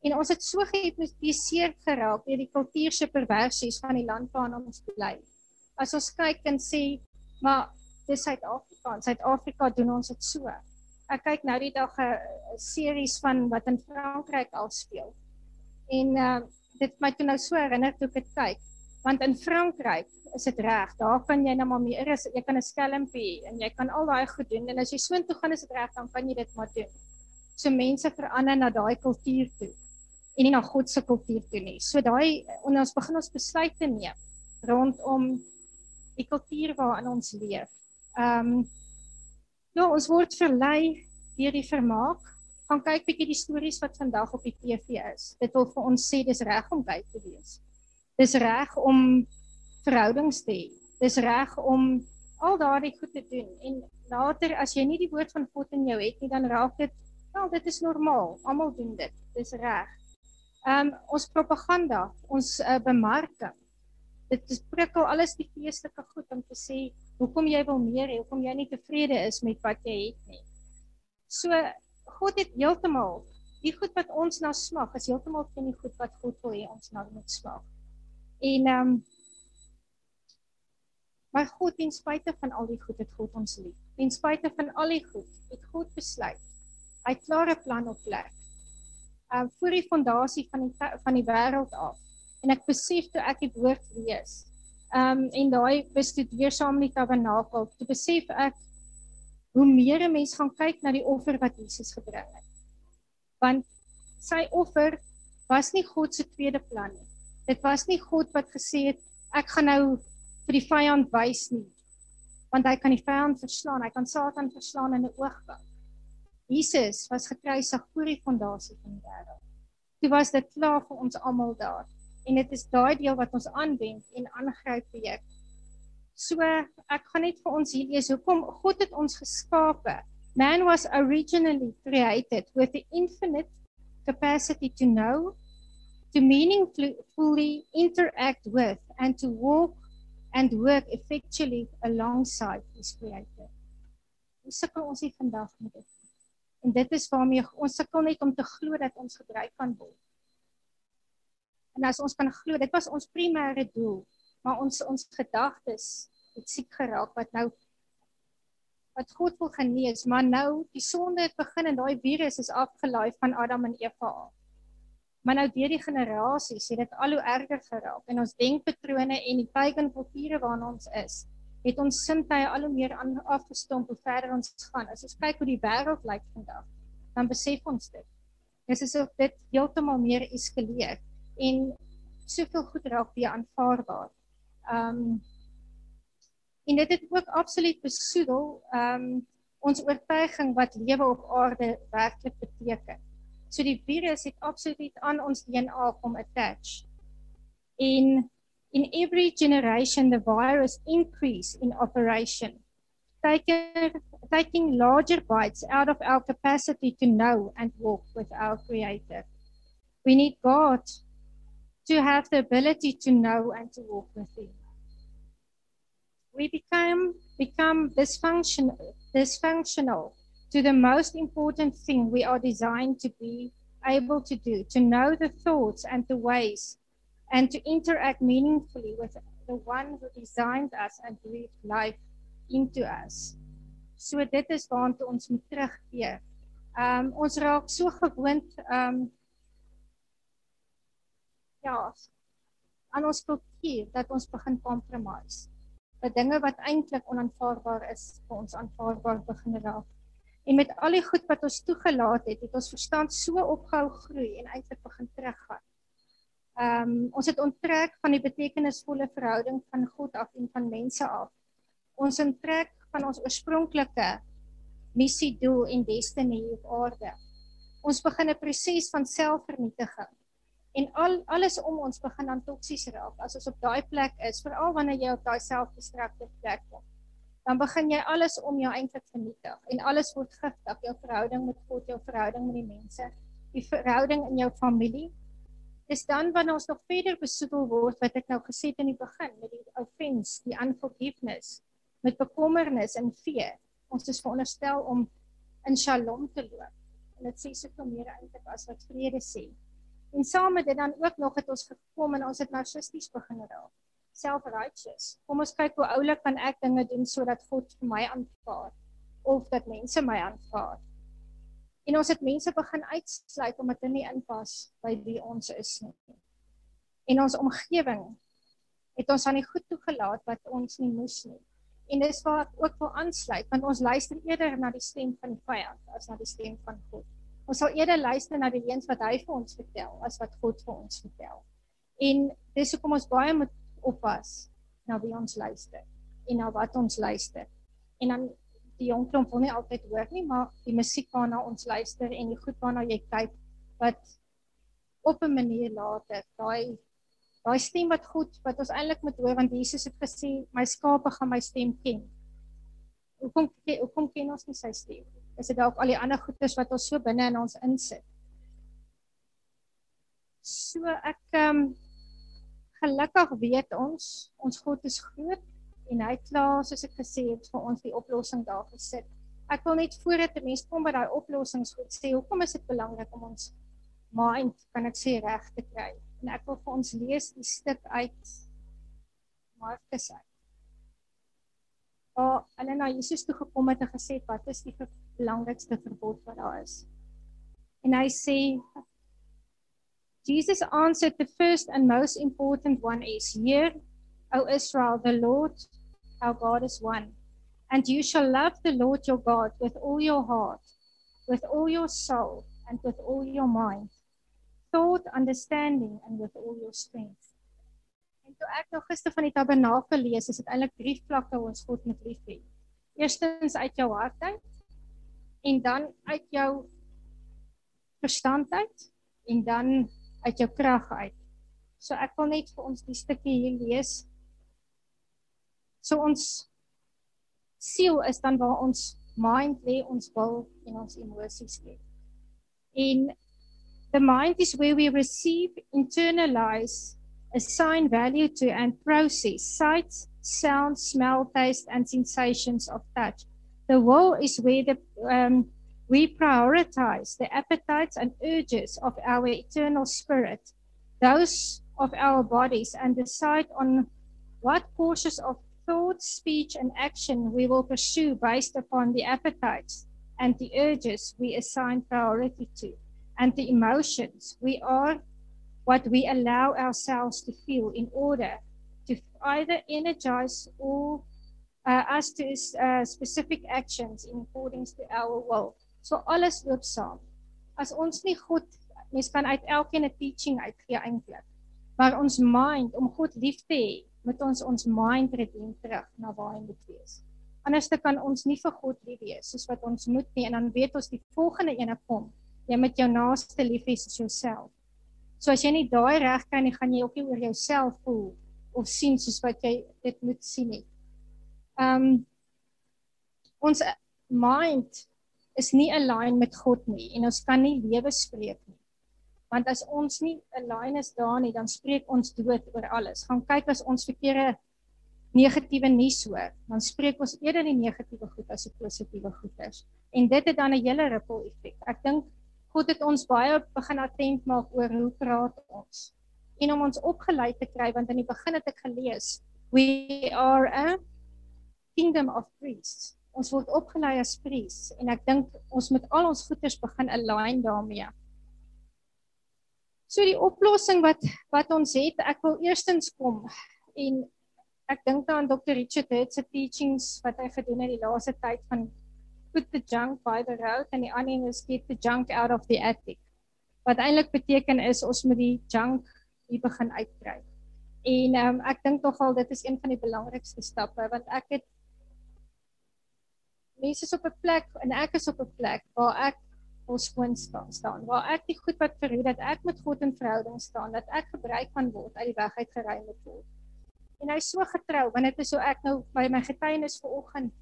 En ons het so gehipnotiseer geraak deur die kultuurse perversies van die land waarin ons bly. As ons kyk en sê, maar dis Suid-Afrika, in Suid-Afrika doen ons dit so. Ek kyk nou die dag 'n series van wat in Frankryk al speel. En uh dit my toe nou so herinner toe ek dit kyk, want in Frankryk is dit reg. Daar kan jy nou maar meer is, jy kan 'n skelmpie en jy kan al daai goed doen en as jy soontoe gaan is dit reg, dan kan jy dit maar doen. So mense verander na daai kultuur toe en nie na God se kultuur toe nie. So daai ons begin ons besluite neem rondom die kultuur waarin ons leef. Ehm um, ja, ons word verlei deur die vermaak. Gaan kyk bietjie die stories wat vandag op die TV is. Dit wil vir ons sê dis reg om kyk te wees. Dis reg om verhoudings te hê. Dis reg om al daardie goed te doen en later as jy nie die woord van God in jou het nie, dan raak dit wel dit is normaal. Almal doen dit. Dis reg um, ons propaganda, ons uh, bemarking. Dit is prikkel alles die geestelike goed om te sê hoekom jy wil meer hê, hoekom jy nie tevrede is met wat jy het nie. So God het heeltemal die goed wat ons na smag, is heeltemal teen die goed wat God wil hê ons na moet smag. En ehm um, Maar God, ten spyte van al die goed, het God ons lief. Ten spyte van al die goed, het God besluit. Hy het klare plan op plek uh voor die fondasie van die van die wêreld af. En ek besef toe ek die woord lees. Um en daai bestudeer saam met die tabernakel, toe besef ek hoe meer 'n mens gaan kyk na die offer wat Jesus gebring het. Want sy offer was nie God se tweede plan nie. Dit was nie God wat gesê het ek gaan nou vir die vyand wys nie. Want hy kan die vyand verslaan, hy kan Satan verslaan in 'n oogwink. Jesus was gekruisig voor die fondasie van die wêreld. Toe was dit klaar vir ons almal daar. En dit is daai deel wat ons aanwend en aangryp weer. So ek gaan net vir ons hier lees hoekom God het ons geskape. Man was originally created with the infinite capacity to know, to meaningfully interact with and to walk and work effectually alongside his creator. Hoe sukkel ons hier vandag met dit? En dit is waarmee ons sukkel net om te glo dat ons gebruik kan word. En as ons kan glo, dit was ons primêre doel, maar ons ons gedagtes het siek geraak wat nou wat God wil genees, maar nou die sonde het begin en daai virus is afgelaai van Adam en Eva af. Maar nou deur die generasies het dit al hoe erger geraak en ons denkpatrone en die pagan kulture waarna ons is, het ons sintuie al hoe meer afgestomp hoe verder ons gaan. As ons kyk hoe die wêreld lyk vandag, dan besef ons dit. Dis asof dit heeltemal meer eskaleer en soveel goed raak weer aanvaarbaar. Um en dit het ook absoluut besoedel um ons oortuiging wat lewe op aarde werklik beteken. So die virus het absoluut aan ons DNA kom attach. En In every generation, the virus increase in operation, taking, taking larger bites out of our capacity to know and walk with our Creator. We need God to have the ability to know and to walk with Him. we become become dysfunction, dysfunctional to the most important thing we are designed to be able to do, to know the thoughts and the ways, and to interact meaningfully with the one who designed us and breathed life into us. So dit is waartoe ons moet terugkeer. Um ons raak so gewoond um ja, aan ons kultuur dat ons begin compromise. Dat dinge wat eintlik onaanvaarbaar is, vir ons aanvaarbaar begin raak. En met al die goed wat ons toegelaat het, het ons verstand so opgehou groei en eintlik begin teruggaan. Ehm um, ons het onttrek van die betekenisvolle verhouding van God af en van mense af. Ons onttrek van ons oorspronklike missie, doel en destiny op aarde. Ons begin 'n proses van selfvernietiging en al alles om ons begin dan toksies raak as ons op daai plek is veral wanneer jy op daai selfdestructive plek kom dan begin jy alles om jou eintlik vernietig en alles word giftig jou verhouding met God jou verhouding met die mense die verhouding in jou familie dis dan wanneer ons nog verder besoedel word wat ek nou gesê het in die begin met die offense die unforgiveness met bekommernis en fear ons is veronderstel om in shalom te loop en dit sê soveel meer eintlik as wat vrede sê En saam met dit dan ook nog het ons gekom en ons het narcissisties begin raak. Self-righteous. Kom ons kyk hoe oulik kan ek dinge doen sodat God vir my aanvaar of dat mense my aanvaar. En ons het mense begin uitsluit omdat hulle nie inpas by wie ons is nie. En ons omgewing het ons aan die goed toegelaat wat ons nie moes nie. En dis waar ek ook wil aansluit want ons luister eerder na die stem van die vyand as na die stem van God. Ons sal eerder luister na die leuns wat hy vir ons vertel as wat God vir ons vertel. En dis hoekom ons baie moet oppas na wie ons luister en na wat ons luister. En dan die klomp wil nie altyd hoor nie, maar die musiek waarna ons luister en die goed waarna jy kyk wat op 'n manier later daai daai stem wat goed wat ons eintlik moet hoor want Jesus het gesê my skape gaan my stem ken. Hoekom hoekom ken ons nie sy stem is dit dalk al die ander goeders wat ons so binne in ons insit. So ek ehm um, gelukkig weet ons ons God is groot en hy klaar soos ek gesê het vir ons die oplossing daar gesit. Ek wil net voordat 'n mens kom by daai oplossings goed sê, hoekom is dit belangrik om ons mind kan ek sê reg te kry? En ek wil vir ons lees die stuk uit Markus uit waar hulle na Jesus toe gekom het en gesê wat is die belangrikste verbod wat daar is. En hy sê Jesus answered the first and most important one is here O Israel the Lord our God is one and you shall love the Lord your God with all your heart with all your soul and with all your mind thought understanding and with all your strength En toe ek nou gister van die tabernakel lees, is dit eintlik drie vlakke hoe ons God moet lief hê. Eerstens uit jou hart uit en dan uit jou verstand uit en dan uit jou krag uit. So ek wil net vir ons die stukkie hier lees. So ons siel is dan waar ons mind lê, ons wil en ons emosies lê. In the mind is where we receive, internalize assign value to and process sights, sounds, smell, taste, and sensations of touch. The will is where the, um, we prioritize the appetites and urges of our eternal spirit, those of our bodies, and decide on what courses of thought, speech, and action we will pursue based upon the appetites and the urges we assign priority to, and the emotions we are what we allow ourselves to feel in order to either energize or uh, us to uh, specific actions in accordance to our will. So alles loop saam. As ons nie goed, mens kan uit elkeen 'n teaching uitgee eintlik. Maar ons mind om God lief te hê, moet ons ons mind redeem terug na waar hy moet wees. Anders kan ons nie vir God lief wees soos wat ons moet nie en dan weet ons die volgende ene kom. Jy moet jou naaste lief hê soos jouself. So as jy nie daai reg kry nie, gaan jy ook nie oor jouself voel of sien soos wat jy dit moet sien nie. Um ons mind is nie align met God nie en ons kan nie lewe spreek nie. Want as ons nie align is daar nie, dan spreek ons dood oor alles. Gaan kyk as ons verkeerde negatiewe nuus hoor, dan spreek ons eerder die negatiewe goed as die positiewe goeders. En dit het dan 'n hele ripple effek. Ek dink God het ons baie begin attent maak oor hoe praat ons. En om ons opgelei te kry want in die begin het ek gelees, we are a kingdom of priests. Ons word opgelei as priests en ek dink ons moet al ons goeders begin align daarmee. So die oplossing wat wat ons het, ek wil eerstens kom en ek dink aan Dr. Richard Hurt se teachings wat hy gedoen het die laaste tyd van put the junk by the road die ander een is get the junk out of the attic. Wat eintlik beteken is ons moet die junk hier begin uitkry. En um, ek dink nogal dit is een van die belangrikste stappe want ek het mense is op 'n plek en ek is op 'n plek waar ek wil skoon staan, staan waar ek die goed wat vir hoe dat ek met God in verhouding staan, dat ek gebruik kan word uit die weg uit geruim word. En hy's so getrou want dit is so ek nou by my getuienis vanoggend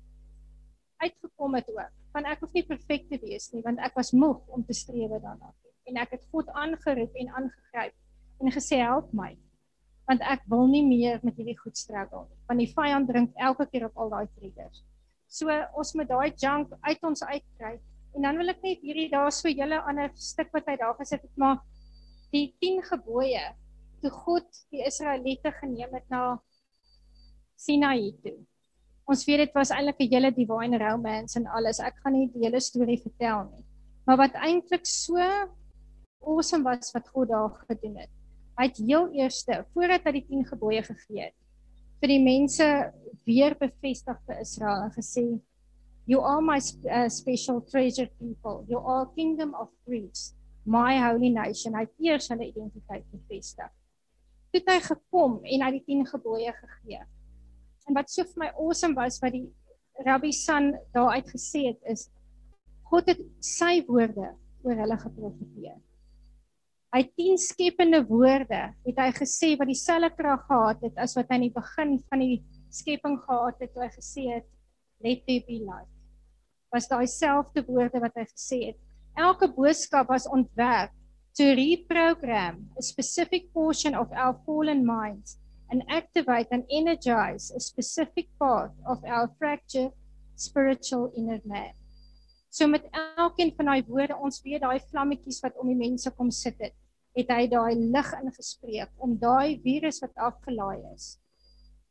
uitgekom het ook. Van ek hoef nie perfek te wees nie want ek was moeg om te streef daarna. En ek het God aangeroep en aangegryp en gesê help my. Want ek wil nie meer met hierdie goed struggle. Want die vyand drink elke keer op al daai triggers. So ons moet daai junk uit ons uitkry. En dan wil ek net hierdie daar so hele ander stuk wat hy daar gesit het maar die 10 gebooie toe God die Israeliete geneem het na Sinai toe. Ons weet dit was eintlik 'n hele divine romance en alles. Ek gaan nie die hele storie vertel nie. Maar wat eintlik so awesome was wat God daar gedoen het. Hy het heel eerste voordat hy die 10 gebooie gegee het vir die mense weer bevestig vir Israel en gesê You are my uh, special treasure people. You are kingdom of priests, my holy nation. Hy het eers hulle identiteit bevestig. Toe hy gekom en hy die 10 gebooie gegee. En wat so vir my awesome was wat die Rabbi San daar uitgesê het is God het sy woorde oor hulle geprofeteer. Hy 10 skepende woorde het hy gesê wat dieselfde krag gehad het as wat hy in die begin van die skepping gehad het toe hy gesê het let there be light. Was daai selfde woorde wat hy gesê het. Elke boodskap was ontwerp to reprogram a specific portion of our fallen minds and activate and energize a specific part of our fractured spiritual inner man. So met elkeen van daai woorde ons weet daai vlammetjies wat om die mense kom sit het, het hy daai lig ingespreek om daai virus wat afgelaai is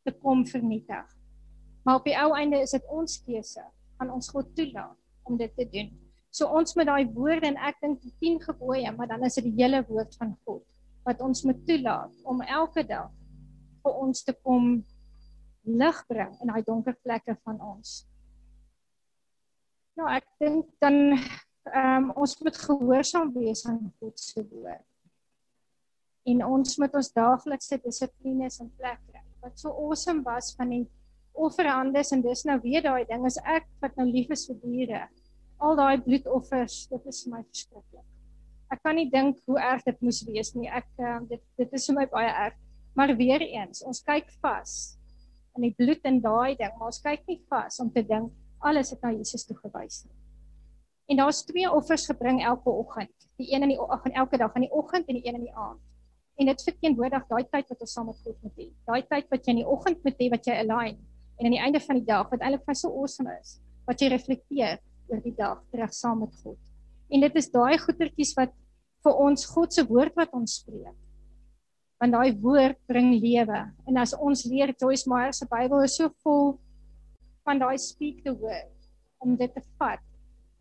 te kom vernietig. Maar op die ou einde is dit ons keuse aan ons God toelaat om dit te doen. So ons met daai woorde en ek dink die 10 gebooie, maar dan is dit die hele woord van God wat ons moet toelaat om elke dag vir ons te kom lig bring in daai donker plekke van ons. Nou ek dink dan ehm um, ons moet gehoorsaam wees aan God se woord. En ons moet ons daaglikse dissiplines in plek kry. Wat so awesome was van die offerhandes en dis nou weer daai ding as ek wat nou lief is vir diere. Al daai bloedoffers, dit is vir my verskriklik. Ek kan nie dink hoe erg dit moes wees nie. Ek um, dit dit is vir my baie erg. Maar weer eens, ons kyk vas in die bloed en daai ding, maar ons kyk nie vas om te dink alles het na Jesus toe gewys nie. En daar's twee offers gebring elke oggend. Die een in die ag en elke dag in die oggend en die een in die aand. En dit verteenwoordig daai tyd wat ons saam met God moet hê. Daai tyd wat jy in die oggend moet hê wat jy align en aan die einde van die dag wat eintlik vir so awesome is, wat jy reflekteer oor die dag terug saam met God. En dit is daai goetertjies wat vir ons God se woord wat ons spreek want daai woord bring lewe. En as ons leer Joyce Meyer se Bybel is so vol van daai speak the word om dit te vat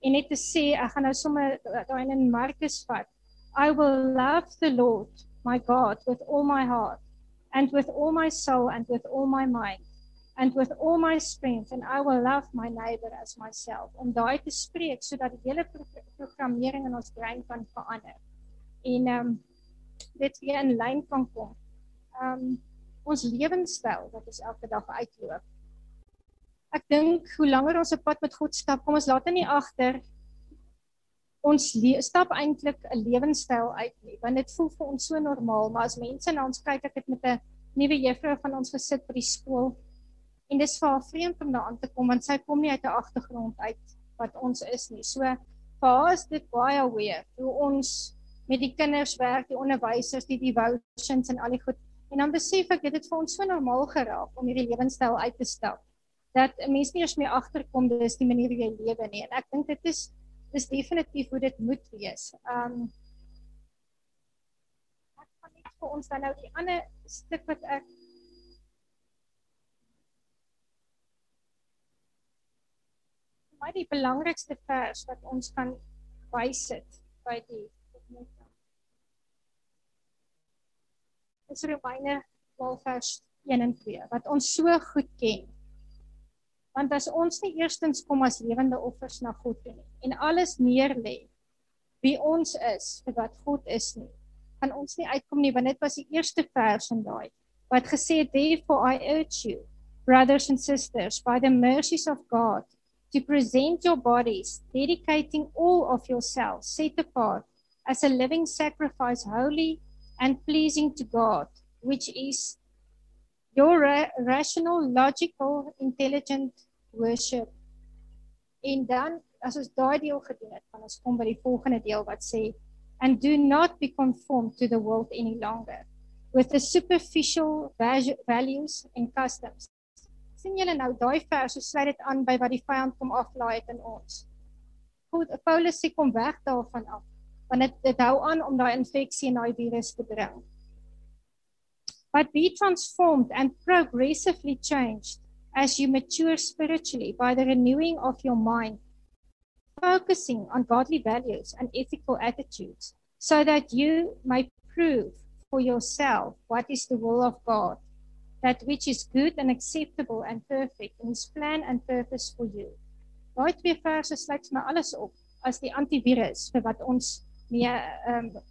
en net te sê ek gaan nou sommer daai in Markus vat. I will love the Lord my God with all my heart and with all my soul and with all my mind and with all my strength and I will love my neighbor as myself. Om daai te spreek sodat die hele programmering in ons brein kan verander. En ehm um, dit weer in lyn kan kom. Um ons lewenstyl wat ons elke dag uitloop. Ek dink hoe langer ons op pad met God stap, kom ons dit nie agter ons stap eintlik 'n lewenstyl uit nie, want dit voel vir ons so normaal, maar as mense na ons kyk, ek het met 'n nuwe juffrou van ons gesit by die skool en dis vir haar vreemd om daar aan te kom want sy kom nie uit 'n agtergrond uit wat ons is nie. So vir haar is dit baie weer hoe ons met die kinders werk, die onderwysers, die devotions en al die goed. En dan besef ek dit het vir ons so normaal geraak om hierdie lewenstyl uit te stap dat 'n mens nie eers meer agterkom dis die manier hoe jy lewe nie. En ek dink dit is dis definitief hoe dit moet wees. Um ek gaan net vir ons dan nou die ander stuk wat ek vir my die belangrikste vers wat ons kan bysit by die is Romeine 12 vers 1 en 2 wat ons so goed ken. Want as ons nie eerstens kom as lewende offers na God toe nie en alles neerlê wie ons is vir wat God is nie, kan ons nie uitkom nie want dit was die eerste vers in daai wat gesê het therefore I urge you brothers and sisters by the mercies of God to present your bodies dedicating all of yourselves set apart as a living sacrifice holy and pleasing to God, which is your ra rational, logical, intelligent worship. En dan as ons daai deel gedoen het, gaan ons kom by die volgende deel wat sê and do not be conformed to the world any longer with the superficial values and customs. Sien julle nou daai vers, so sluit dit aan by wat die vyand kom aflaai het in ons. Goed, Paulus sê kom weg daarvan af want dit dit hou aan om daai infeksie en daai virus te bring. But be transformed and progressively changed as you mature spiritually by the renewing of your mind, focusing on godly values and ethical attitudes, so that you may prove for yourself what is the will of God, that which is good and acceptable and perfect in His plan and purpose for you. Daai twee verse sluit my alles op as die antivirus vir wat ons nie ehm um,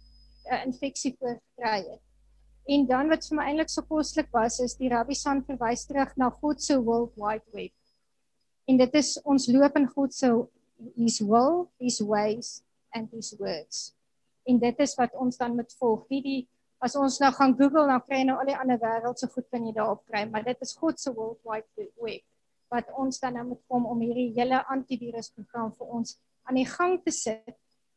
infeksie voorkry het. En dan wat vir my eintlik so koslik was is die Rabbi San verwys terug na God se world wide web. En dit is ons loop in God se his will, his ways and his words. En dit is wat ons dan moet volg. Nie die as ons nou gaan Google dan kry jy nou al die ander wêreld se goed kan jy daarop kry, maar dit is God se world wide web wat ons dan nou moet kom om hierdie hele antivirus program vir ons aan die gang te sit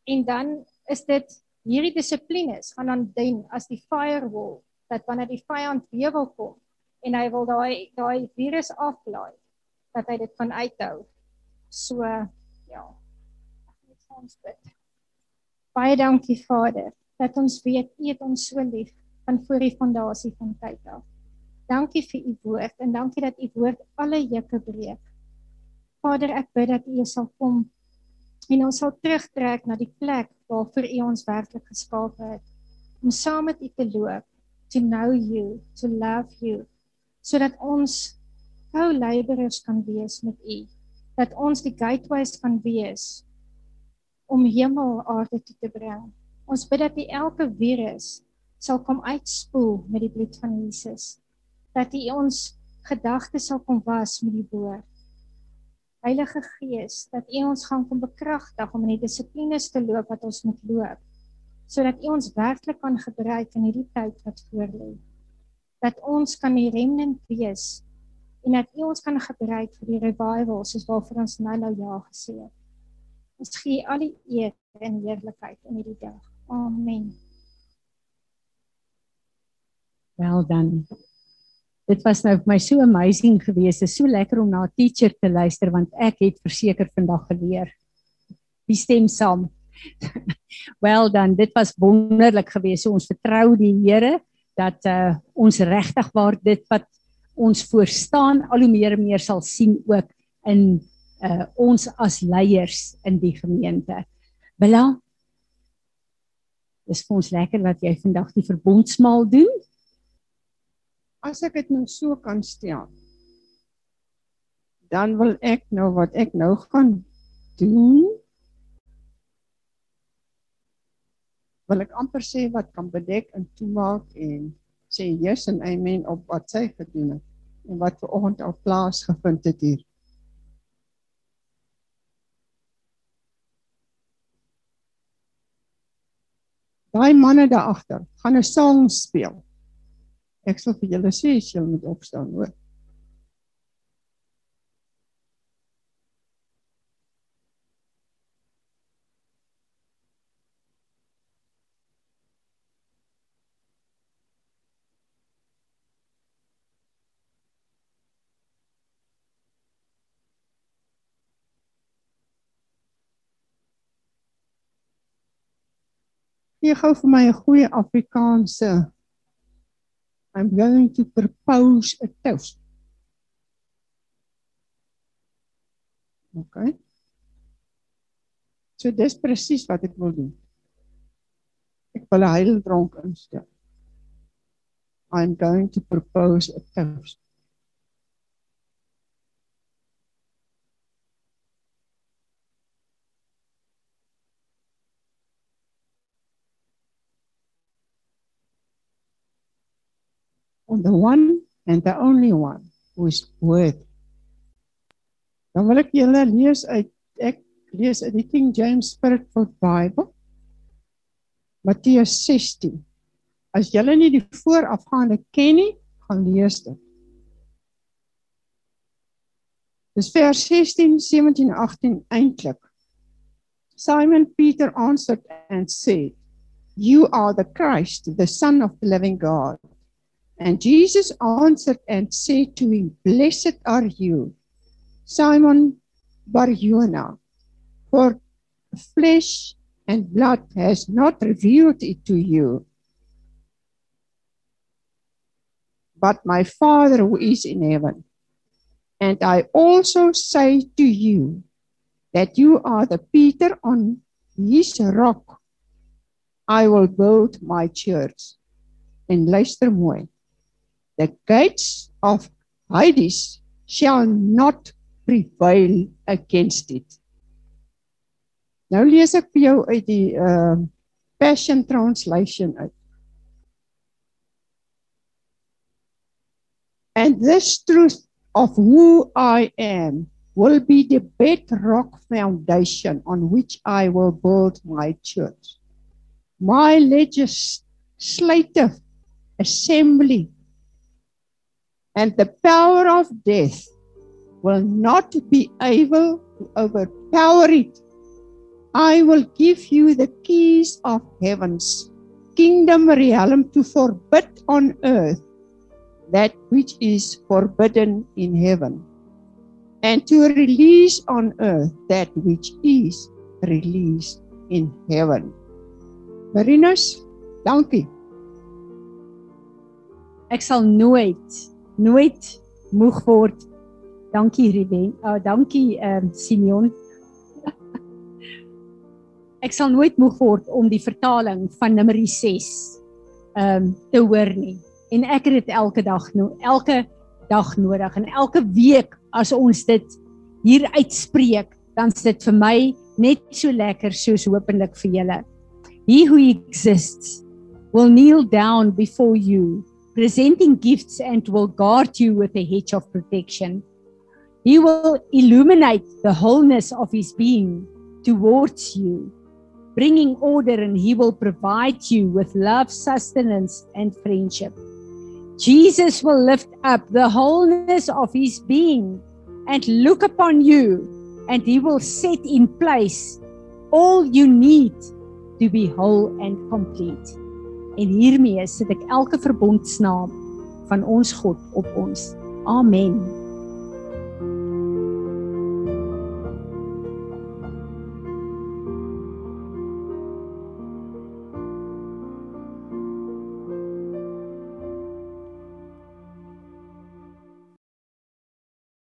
en dan is dit hierdie dissiplines gaan dan dien as die firewall dat wanneer die vyand weer wil kom en hy wil daai daai virus aflaai dat hy dit kan uithou. So ja. Ons bid. Baie dankie Vader dat ons weet U het ons so lief van voor die fondasie van tyd af. Dankie vir U woord en dankie dat U woord alle juke breek. Vader, ek bid dat U sal kom en ons sal terugtrek na die plek waarvoor U ons werklik geskaap het om saam met U te loop to know you to love you sodat ons co-laborers kan wees met U dat ons die gateways kan wees om hemel aarde toe te bring ons bid dat elke virus sal kom uitspoel met die bloed van Jesus dat U ons gedagtes sal kom was met die woord Heilige Gees, dat U ons gaan kom bekragtig om in die dissiplines te loop wat ons moet loop, sodat U ons werklik kan gebruik in hierdie tyd wat voorlê. Dat ons kan die remnant wees en dat U ons kan gebruik vir die revival soos waarvoor ons nou nou ja gesê het. Ons gee al die eer en heerlikheid in hierdie dag. Amen. Wel dan dit was nou vir my so amazing geweest. Dit is so lekker om na 'n teacher te luister want ek het verseker vandag geleer. Wie stem saam? (laughs) Wel dan, dit was wonderlik geweest. So ons vertrou die Here dat uh, ons regtig waar dit wat ons voorstaan al hoe meer en meer sal sien ook in uh, ons as leiers in die gemeente. Bella Dis vir ons lekker dat jy vandag die verbondsmaal doen. As ek dit nou so kan stel dan wil ek nou wat ek nou gaan doen wil ek amper sê wat kan bedek en toemaak en sê yes en amen op wat sy gedoen het en wat ver oggend al plaas gevind het hier Daai manne daar agter gaan 'n sang speel. Ek sal vir julle sê as julle moet opstaan, hoor. Gee gou vir my 'n goeie Afrikaanse I'm going to propose a toast. OK. So dis presies wat ek wil doen. Ek wil 'n heildronk instel. I'm going to propose a toast. The one and the only one who is worthy. Dan wil ek julle lees uit ek lees uit die King James Spirit-filled Bible. Matteus 16. As julle nie die voorafgaande ken nie, gaan lees dit. Dis vers 16, 17 en 18 eintlik. Simon Peter answered and said, You are the Christ, the Son of the living God. And Jesus answered and said to him, Blessed are you, Simon Bar-Jonah, for flesh and blood has not revealed it to you, but my Father who is in heaven. And I also say to you that you are the Peter on his rock. I will build my church. En luister mooi. The gates of Hades shall not prevail against it. Nou lees ek vir jou uit die uh Passion Translation uit. And this truth of who I am will be the bedrock foundation on which I will build my church. My legislative assembly and the power of death will not be able to overpower it. I will give you the keys of heaven's kingdom realm to forbid on earth that which is forbidden in heaven, and to release on earth that which is released in heaven. Marinus, dankie. Ek sal nooit nooit moeg word. Dankie Ruben. Uh dankie ehm uh, Simeon. (laughs) Ek sal nooit moeg word om die vertaling van Numeri 6 ehm um, te hoor nie. En ek het dit elke dag nou elke dag nodig en elke week as ons dit hier uitspreek, dan is dit vir my net so lekker soos hopelik vir julle. He who exists will kneel down before you presenting gifts and will guard you with a hedge of protection. He will illuminate the wholeness of his being towards you, bringing order, and he will provide you with love, sustenance, and friendship. Jesus will lift up the wholeness of his being and look upon you, and he will set in place all you need to be whole and complete. En hiermee sit ek elke verbondsnaam van ons God op ons. Amen.